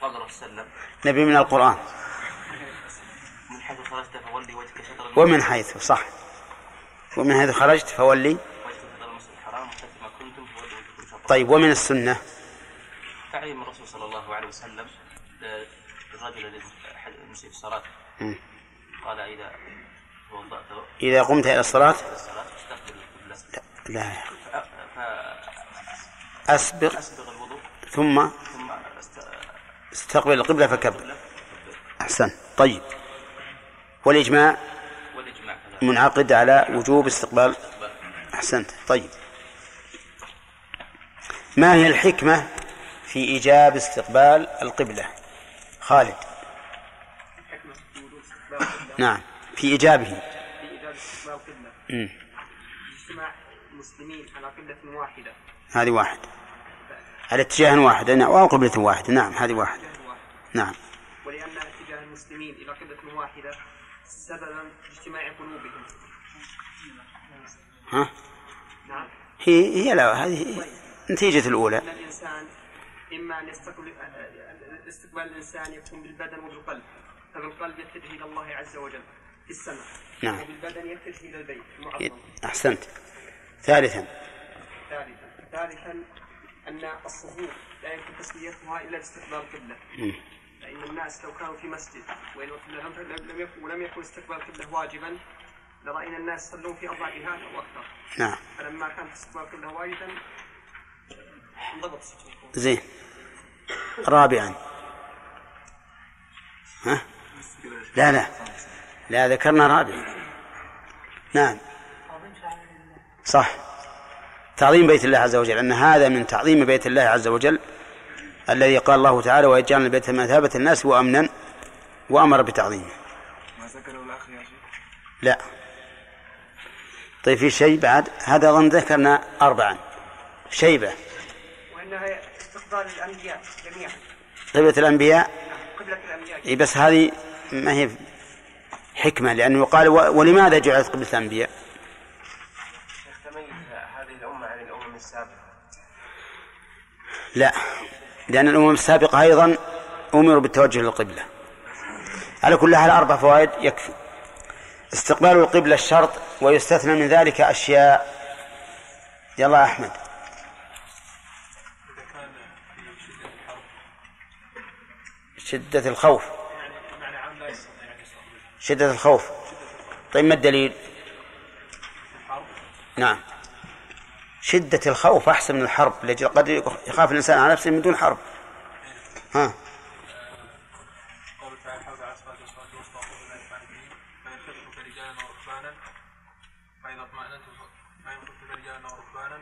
قال الرسول صلى الله عليه وسلم نبي من القرآن. من حيث خرجت فولي وجهك شطر المسجد. ومن حيث صح. ومن حيث خرجت فولي. وجهك شطر المسجد. الحرام وحيث ما كنتم فولوا وجهكم شطره طيب ومن السنة؟ تعليم الرسول صلى الله عليه وسلم للرجل الذي المسيء في الصلاة. قال إذا توضأت إذا قمت إلى الصلاة؟ لا أسبق. فأسبغ الوضوء. ثم؟ ثم است- استقبل القبلة فكبر. أحسن. طيب. والإجماع؟ منعقد على وجوب استقبال. أحسنت. طيب. ما هي الحكمة في إيجاب استقبال القبلة. خالد. نعم في إيجابه. في إيجاد استقبال القبلة. اجتماع المسلمين على قبلة واحدة. هذه واحد. على اتجاه واحد. نعم أو قبلة واحدة نعم هذه واحد. نعم. ولأن اتجاه المسلمين إلى قبلة واحدة سببا اجتماع قلوبهم. ها؟ نعم. هي هي لا هذه النتيجة الأولى. أن الإنسان إما أن يستقبل استقبال الإنسان يكون بالبدن وبالقلب فبالقلب يتجه إلى الله عز وجل في السماء نعم. وبالبدن يتجه إلى البيت المعظم أحسنت. ثالثا. ثالثا. ثالثا أن الصفوف لا يمكن تسويتها إلا باستقبال القبلة مم. فإن الناس لو كانوا في مسجد وإن لم لم يكن ولم يكن استقبال القبلة واجبا لرأينا الناس يصلون في أربع جهات أو أكثر. نعم. فلما كان استقبال القبلة واجبا زين. رابعا. ها؟ لا لا. لا ذكرنا رابعا نعم. صح. تعظيم بيت الله عز وجل أن هذا من تعظيم بيت الله عز وجل الذي قال الله تعالى ويجعلنا البيت مثابة الناس وأمنا وأمر بتعظيمه. ما ذكره الأخ يا شيخ؟ لا. طيب في شيء بعد؟ هذا أظن ذكرنا أربعا. شيبة. استقبال الأنبياء جميعا. قبلة الأنبياء؟ قبلة الأنبياء بس هذه ما هي حكمة لأنه يقال و- ولماذا جعلت قبلة الأنبياء؟ تميز هذه الأمة عن الأمم السابقة. لا لأن الأمم السابقة أيضا أمروا بالتوجه للقبلة. على كل حال أربع فوائد يكفي. استقبال القبلة الشرط ويستثنى من ذلك أشياء. يلا أحمد. شدة الخوف. شدة الخوف. طيب ما الدليل؟ نعم. شدة الخوف أحسن من الحرب. لأجل قد يخاف الإنسان على نفسه من دون حرب. ها. قول تعالى حافظ على الصلاة والصلاة الوسطى وقوموا بالله قانتين فإن خفتم فرجالا وركبانا فإذا اطمأننتم فإن خفتم فرجالا وركبانا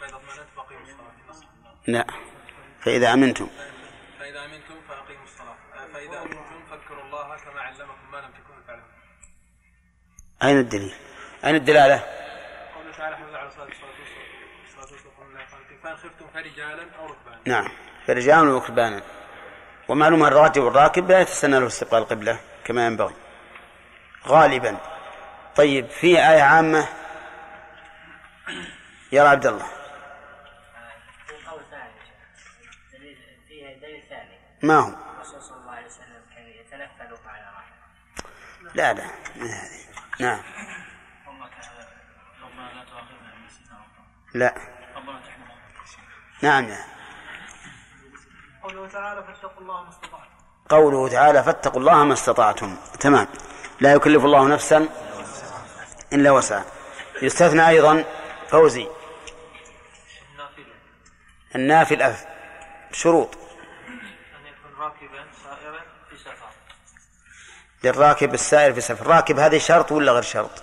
فإذا اطمأننتم فأقيموا الصلاة النصر لا فإذا أمنتم فإذا أمنتم فأقيموا الصلاة فإذا أمنتم فاذكروا الله كما علمكم ما لم تكونوا تعلمون أين الدليل أين الدلالة قوله تعالى حافظ على قانتين فإن خفتم فرجالا أو ركبانا نعم فرجال وركبانا ومعلوم أن الراكب والراكب لا يتسنى له استقبال القبلة كما ينبغي غالبا طيب في آية عامة يا عبد الله قول ثاني دليل فيه دليل ثاني ما هو الرسول صلى الله عليه وسلم كان يتنفل على راحلته لا لا ما هذه نعم. لا. نعم. نعم قوله تعالى فاتقوا الله ما استطعتم. قوله تعالى فاتقوا الله ما استطعتم تمام. لا يكلف الله نفسا إلا وسعها. يستثنى أيضا فوزي النافل أف شروط أن يكون راكبا سائرا في سفر للراكب السائر في سفر راكب هذه شرط ولا غير شرط.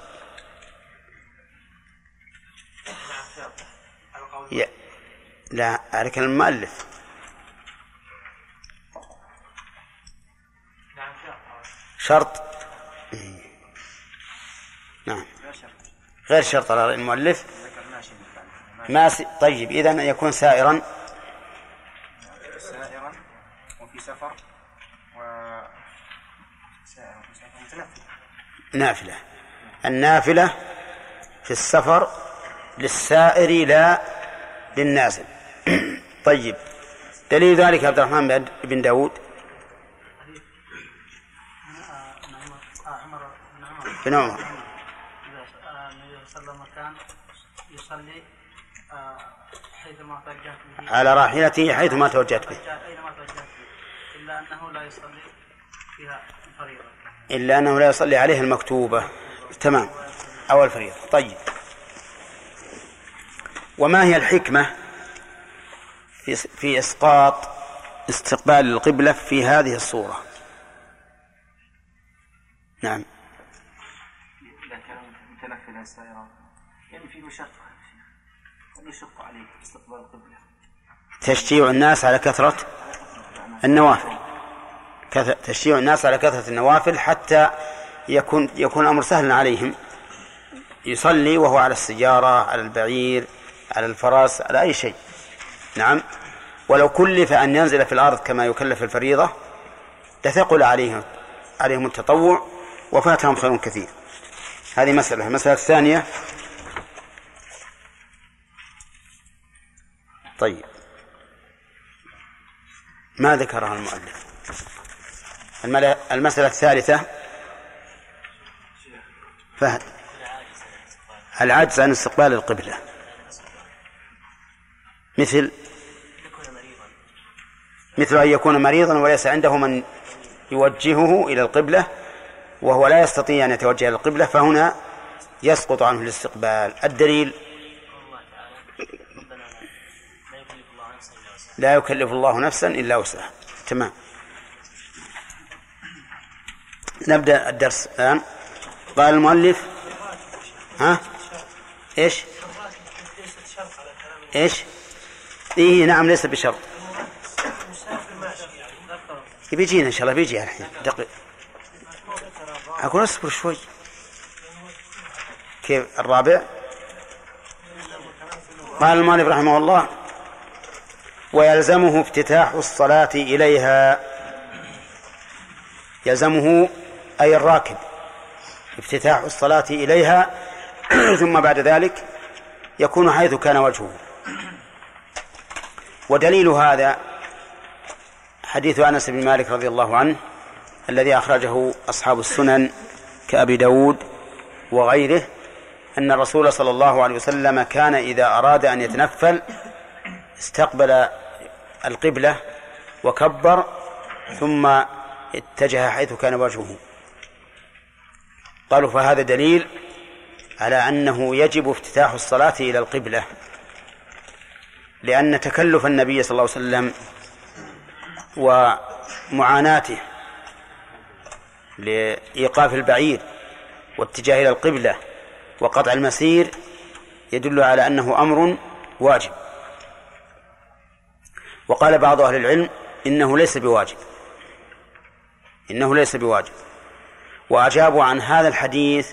لا على المؤلف شرط. نعم غير شرط على المؤلف ماسي طيب إذا يكون سائرا وفي سفر و سائرا وفي سفر متنفل نافلة. النافلة في السفر للسائر لا للنازل. طيب دليل ذلك عبد الرحمن بن- داود؟ بن عمر. يصلي توجهت به على راحلته حيثما توجهت به. إلا أنه لا يصلي إلا أنه لا يصلي عليه المكتوبة. تمام. أو الفريضة طيب. وما هي الحكمة في في إسقاط استقبال القبلة في هذه الصورة؟ نعم. إذا كان متنفلا سائرا يعني في مشقة يشق عليه استقبال القبلة تشجيع الناس على كثرة النوافل. تشجيع الناس على كثرة النوافل حتى يكون يكون الأمر سهلا عليهم. يصلي وهو على السيارة على البعير على الفرس على أي شيء. نعم. ولو كلف أن ينزل في الأرض كما يكلف الفريضة لثقل عليهم عليهم التطوع وفاتهم خير كثير. هذه مسألة. المسألة الثانية. طيب. ما ذكرها المؤلف؟ المسألة الثالثة. فهد العجز عن استقبال القبلة. مثل مثل أن يكون مريضا وليس عنده من يوجهه إلى القبلة وهو لا يستطيع أن يتوجه إلى القبلة فهنا يسقط عنه الاستقبال. الدليل لا يكلف الله نفسا إلا وسعها. تمام. نبدأ الدرس الآن. قال المؤلف ها؟ إيش؟ إيش؟ إيه نعم ليس بشرط. بيجينا إن شاء الله بيجي الحين. دقيق. أقول اصبر شوي. كيف؟ الرابع. قال المؤلف رحمه الله ويلزمه افتتاح الصلاة إليها. يلزمه أي الراكب. افتتاح الصلاة إليها. ثم بعد ذلك يكون حيث كان وجهه. ودليل هذا حديث أنس بن مالك رضي الله عنه الذي أخرجه أصحاب السنن كأبي داود وغيره أن الرسول صلى الله عليه وسلم كان إذا أراد أن يتنفل استقبل القبلة وكبر ثم اتجه حيث كان وجهه. قالوا فهذا دليل على أنه يجب افتتاح الصلاة إلى القبلة لأن تكلف النبي صلى الله عليه وسلم ومعاناته لإيقاف البعير واتجاه إلى القبلة وقطع المسير يدل على أنه أمر واجب. وقال بعض أهل العلم إنه ليس بواجب إنه ليس بواجب. وأجابوا عن هذا الحديث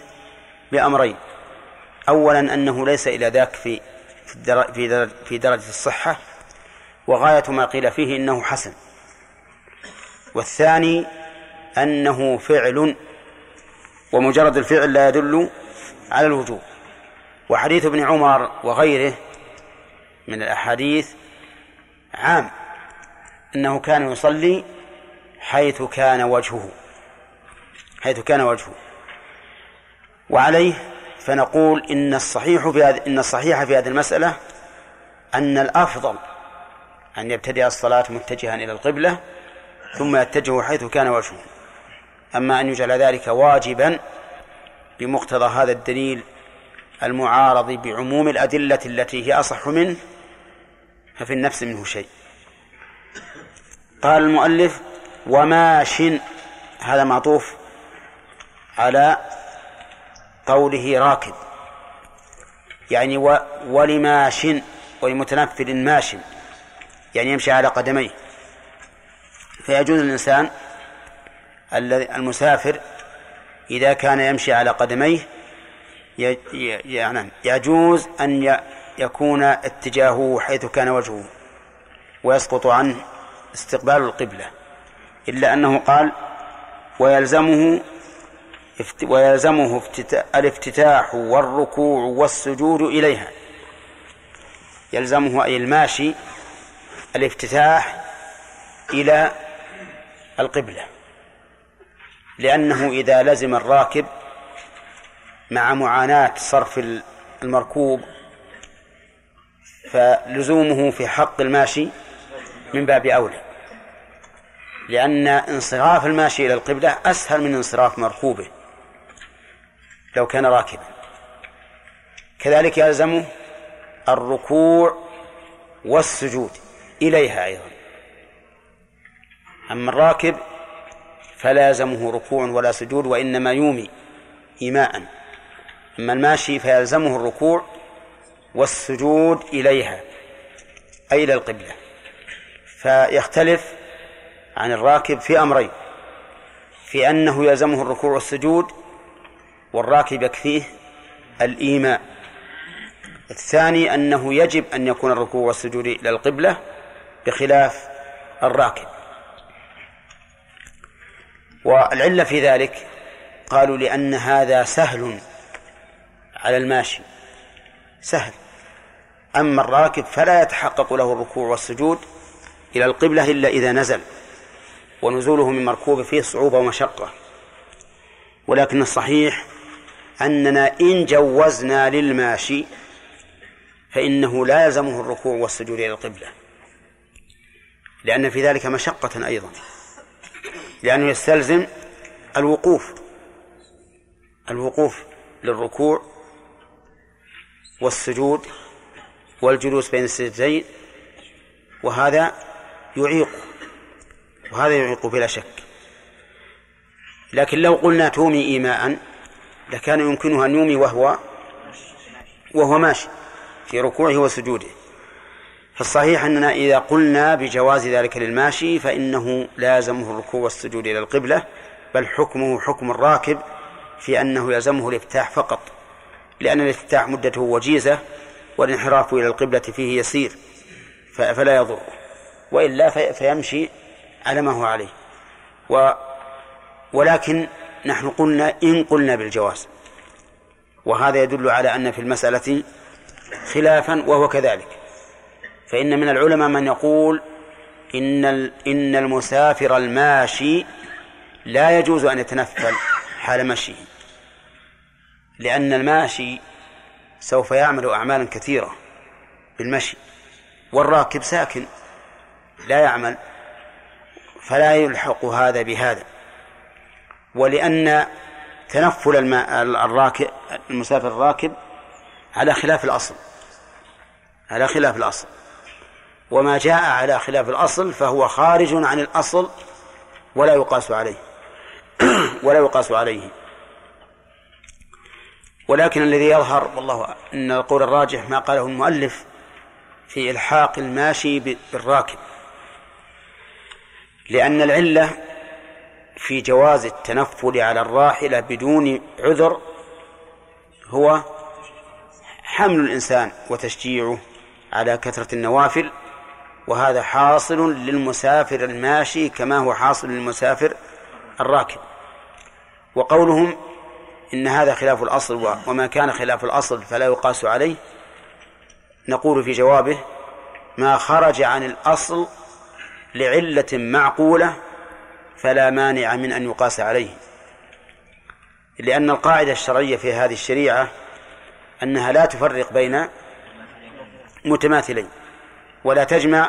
بأمرين. أولا أنه ليس إلى ذاك في في في درجة الصحة وغاية ما قيل فيه إنه حسن. والثاني أنه فعل ومجرد الفعل لا يدل على الوجوب. وحديث ابن عمر وغيره من الأحاديث عام أنه كان يصلي حيث كان وجهه. حيث كان وجهه. وعليه فنقول إن الصحيح في إن الصحيح في هذه المسألة أن الأفضل أن يبتدئ الصلاة متجها إلى القبلة ثم يتجه حيث كان وجهه. أما أن يجعل ذلك واجبا بمقتضى هذا الدليل المعارض بعموم الأدلة التي هي أصح منه ففي النفس منه شيء. قال المؤلف وماش هذا معطوف على قوله راكب. يعني و ولماش ولمتنفل ماش. يعني يمشي على قدميه. فيجوز الإنسان المسافر إذا كان يمشي على قدميه يعني يجوز أن يكون اتجاهه حيث كان وجهه ويسقط عنه استقبال القبلة. إلا أنه قال ويلزمه ويلزمه افتتا- الافتتاح والركوع والسجود إليها. يلزمه أي الماشي الافتتاح إلى القبلة. لأنه إذا لزم الراكب مع معاناة صرف المركوب فلزومه في حق الماشي من باب أولى. لأن انصراف الماشي إلى القبلة أسهل من انصراف مركوبه. لو كان راكبا. كذلك يلزمه الركوع والسجود إليها أيضا. أما الراكب فلا يلزمه ركوع ولا سجود وإنما يومي إيماء. أما الماشي فيلزمه الركوع والسجود إليها أي إلى القبلة. فيختلف عن الراكب في أمرين في أنه يلزمه الركوع والسجود والراكب يكفيه الإيماء. الثاني أنه يجب أن يكون الركوع والسجود إلى القبلة بخلاف الراكب. والعلة في ذلك قالوا لأن هذا سهل على الماشي. سهل. أما الراكب فلا يتحقق له الركوع والسجود إلى القبلة إلا إذا نزل ونزوله من مركوب فيه صعوبة ومشقة. ولكن الصحيح أننا إن جوزنا للماشي فإنه لا يلزمه الركوع والسجود إلى القبلة. لأن في ذلك مشقة أيضا. لأنه يستلزم الوقوف. الوقوف للركوع والسجود والجلوس بين السجدتين وهذا يعيق. وهذا يعيق بلا شك. لكن لو قلنا تومي إيماء لكان يمكنها أن يومي وهو وهو ماشي في ركوعه وسجوده. فالصحيح أننا إذا قلنا بجواز ذلك للماشي فإنه لازمه الركوع والسجود إلى القبلة بل حكمه حكم الراكب في أنه يلزمه الافتتاح فقط لأن الافتتاح مدته وجيزة والانحراف إلى القبلة فيه يسير فلا يضر وإلا فيمشي على ما هو عليه. و ولكن نحن قلنا إن قلنا بالجواز. وهذا يدل على أن في المسألة خلافا وهو كذلك. فإن من العلماء من يقول إن إن المسافر الماشي لا يجوز أن يتنفل حال مشيه. لأن الماشي سوف يعمل أعمالا كثيرة بالمشي والراكب ساكن لا يعمل فلا يلحق هذا بهذا. ولأن تنفل الماء الراكب المسافر الراكب على خلاف الأصل على خلاف الأصل. وما جاء على خلاف الأصل فهو خارج عن الأصل ولا يقاس عليه ولا يقاس عليه. ولكن الذي يظهر والله أن القول الراجح ما قاله المؤلف في إلحاق الماشي بالراكب لأن العلة في جواز التنفل على الراحلة بدون عذر هو حمل الإنسان وتشجيعه على كثرة النوافل وهذا حاصل للمسافر الماشي كما هو حاصل للمسافر الراكب. وقولهم إن هذا خلاف الأصل وما كان خلاف الأصل فلا يقاس عليه. نقول في جوابه ما خرج عن الأصل لعلة معقولة فلا مانع من أن يقاس عليه. لأن القاعدة الشرعية في هذه الشريعة أنها لا تفرق بين متماثلين ولا تجمع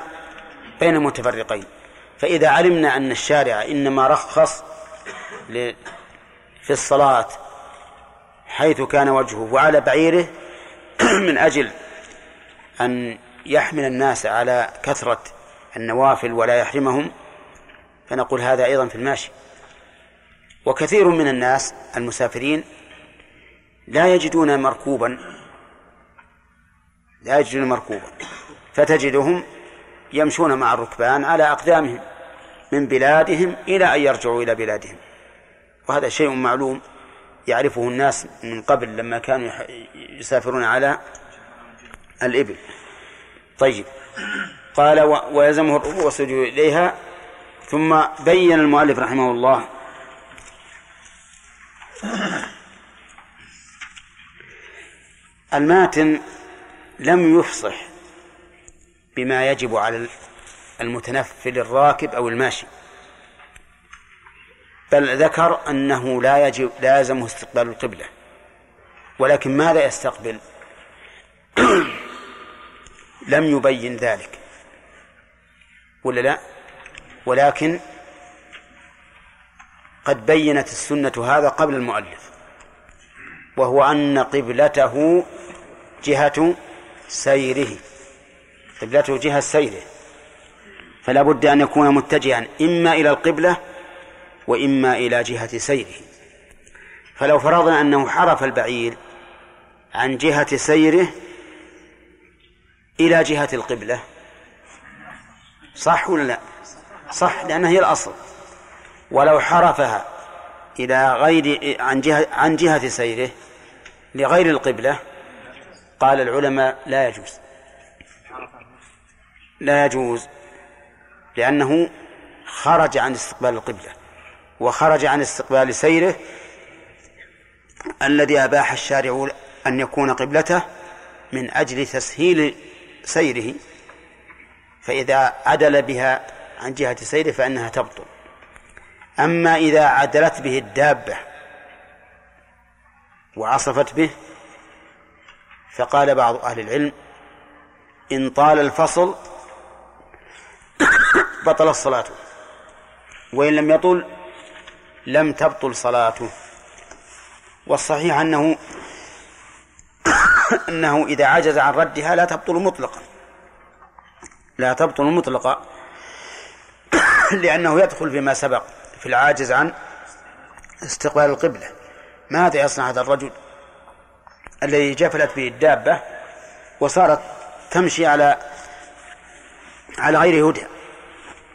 بين متفرقين. فإذا علمنا أن الشارع إنما رخص في الصلاة حيث كان وجهه وعلى بعيره من أجل أن يحمل الناس على كثرة النوافل ولا يحرمهم فنقول هذا أيضا في الماشي. وكثير من الناس المسافرين لا يجدون مركوبا لا يجدون مركوبا فتجدهم يمشون مع الركبان على أقدامهم من بلادهم إلى أن يرجعوا إلى بلادهم. وهذا شيء معلوم يعرفه الناس من قبل لما كانوا يسافرون على الإبل. طيب. قال ويلزمه الركوع والسجود إليها ثم بين المؤلف رحمه الله. الماتن لم يفصح بما يجب على المتنفل الراكب أو الماشي بل ذكر أنه لا يجب لا يلزمه استقبال القبلة ولكن ماذا يستقبل؟ لم يبين ذلك ولا لا؟ ولكن قد بينت السنة هذا قبل المؤلف وهو أن قبلته جهة سيره قبلته جهة سيره فلا بد أن يكون متجها إما إلى القبلة وإما إلى جهة سيره. فلو فرضنا أنه حرف البعير عن جهة سيره إلى جهة القبلة صح ولا لا؟ صح؟ لأنها هي الأصل. ولو حرفها إلى غير عن جهة عن جهة سيره لغير القبلة قال العلماء لا يجوز. لا يجوز لأنه خرج عن استقبال القبلة وخرج عن استقبال سيره الذي أباح الشارع أن يكون قبلته من أجل تسهيل سيره فإذا عدل بها عن جهة سيره فإنها تبطل. أما إذا عدلت به الدابة وعصفت به فقال بعض أهل العلم إن طال الفصل بطل الصلاة وإن لم يطل لم تبطل صلاته. والصحيح أنه أنه إذا عجز عن ردها لا تبطل مطلقا. لا تبطل مطلقا. لأنه يدخل فيما سبق في العاجز عن استقبال القبلة. ماذا يصنع هذا الرجل الذي جفلت به الدابة وصارت تمشي على على غير هدى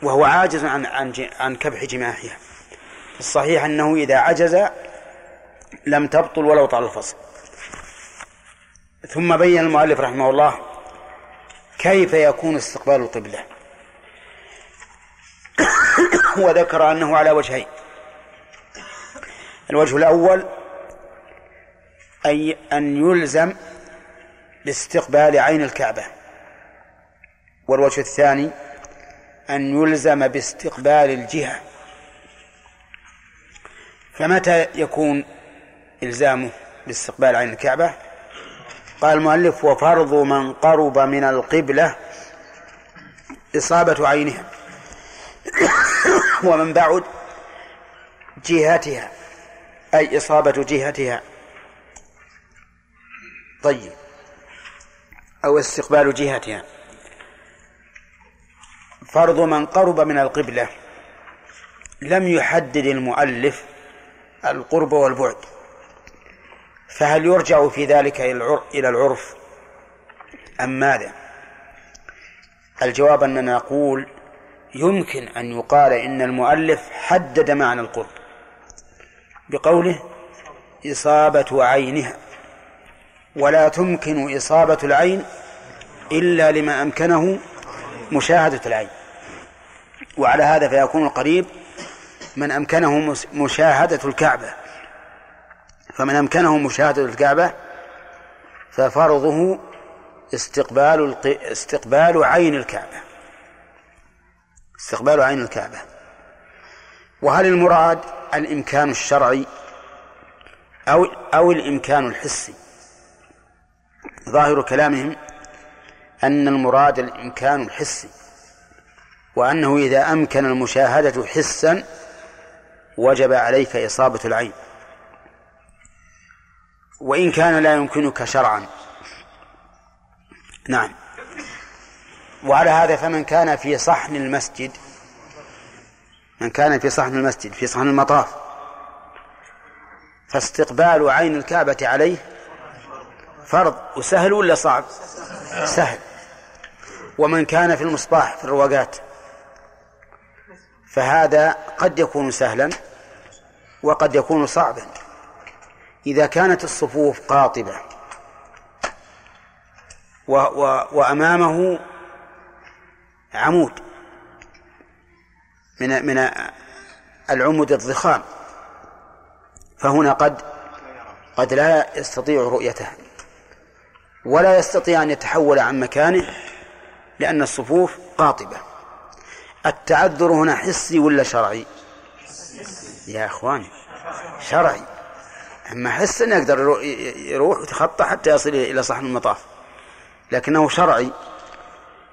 وهو عاجز عن عن عن كبح جماحها. الصحيح أنه إذا عجز لم تبطل ولو طال الفصل. ثم بين المؤلف رحمه الله كيف يكون استقبال القبلة. وذكر أنه على وجهين. الوجه الأول أي أن يلزم باستقبال عين الكعبة. والوجه الثاني أن يلزم باستقبال الجهة. فمتى يكون إلزامه باستقبال عين الكعبة؟ قال المؤلف وفرض من قرب من القبلة إصابة عينها. ومن بعد جهتها أي إصابة جهتها. طيب. أو استقبال جهتها. فرض من قرب من القبلة لم يحدد المؤلف القرب والبعد. فهل يرجع في ذلك إلى العرف؟ أم ماذا؟ الجواب أننا نقول يمكن أن يقال إن المؤلف حدد معنى القرب. بقوله إصابة عينها ولا تمكن إصابة العين إلا لما أمكنه مشاهدة العين. وعلى هذا فيكون القريب من أمكنه مشاهدة الكعبة. فمن أمكنه مشاهدة الكعبة ففرضه استقبال استقبال عين الكعبة. استقبال عين الكعبة. وهل المراد الإمكان الشرعي أو أو الإمكان الحسي؟ ظاهر كلامهم أن المراد الإمكان الحسي وأنه إذا أمكن المشاهدة حسا وجب عليك إصابة العين. وإن كان لا يمكنك شرعا. نعم. وعلى هذا فمن كان في صحن المسجد من كان في صحن المسجد في صحن المطاف فاستقبال عين الكعبة عليه فرض وسهل ولا صعب؟ سهل. ومن كان في المصباح في الرواقات فهذا قد يكون سهلا وقد يكون صعبا. إذا كانت الصفوف قاطبة و و وأمامه عمود من من العمود الضخام فهنا قد قد لا يستطيع رؤيته ولا يستطيع أن يتحول عن مكانه لأن الصفوف قاطبة. التعذر هنا حسي ولا شرعي؟ يا أخواني شرعي. أما حس أنه يقدر يروح ويتخطى حتى يصل إلى صحن المطاف لكنه شرعي.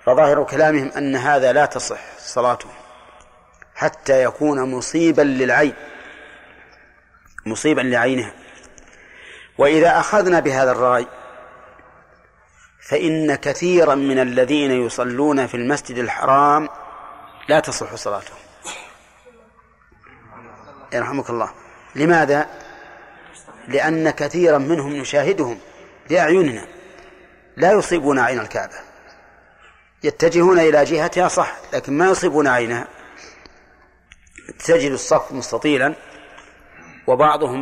فظاهر كلامهم أن هذا لا تصح صلاته حتى يكون مصيبا للعين مصيبا لعينها. وإذا أخذنا بهذا الرأي فإن كثيرا من الذين يصلون في المسجد الحرام لا تصح صلاتهم. يرحمك الله. لماذا؟ لأن كثيرا منهم نشاهدهم بأعيننا لا يصيبون عين الكعبة. يتجهون إلى جهتها صح لكن ما يصيبون عينها. تجد الصف مستطيلا وبعضهم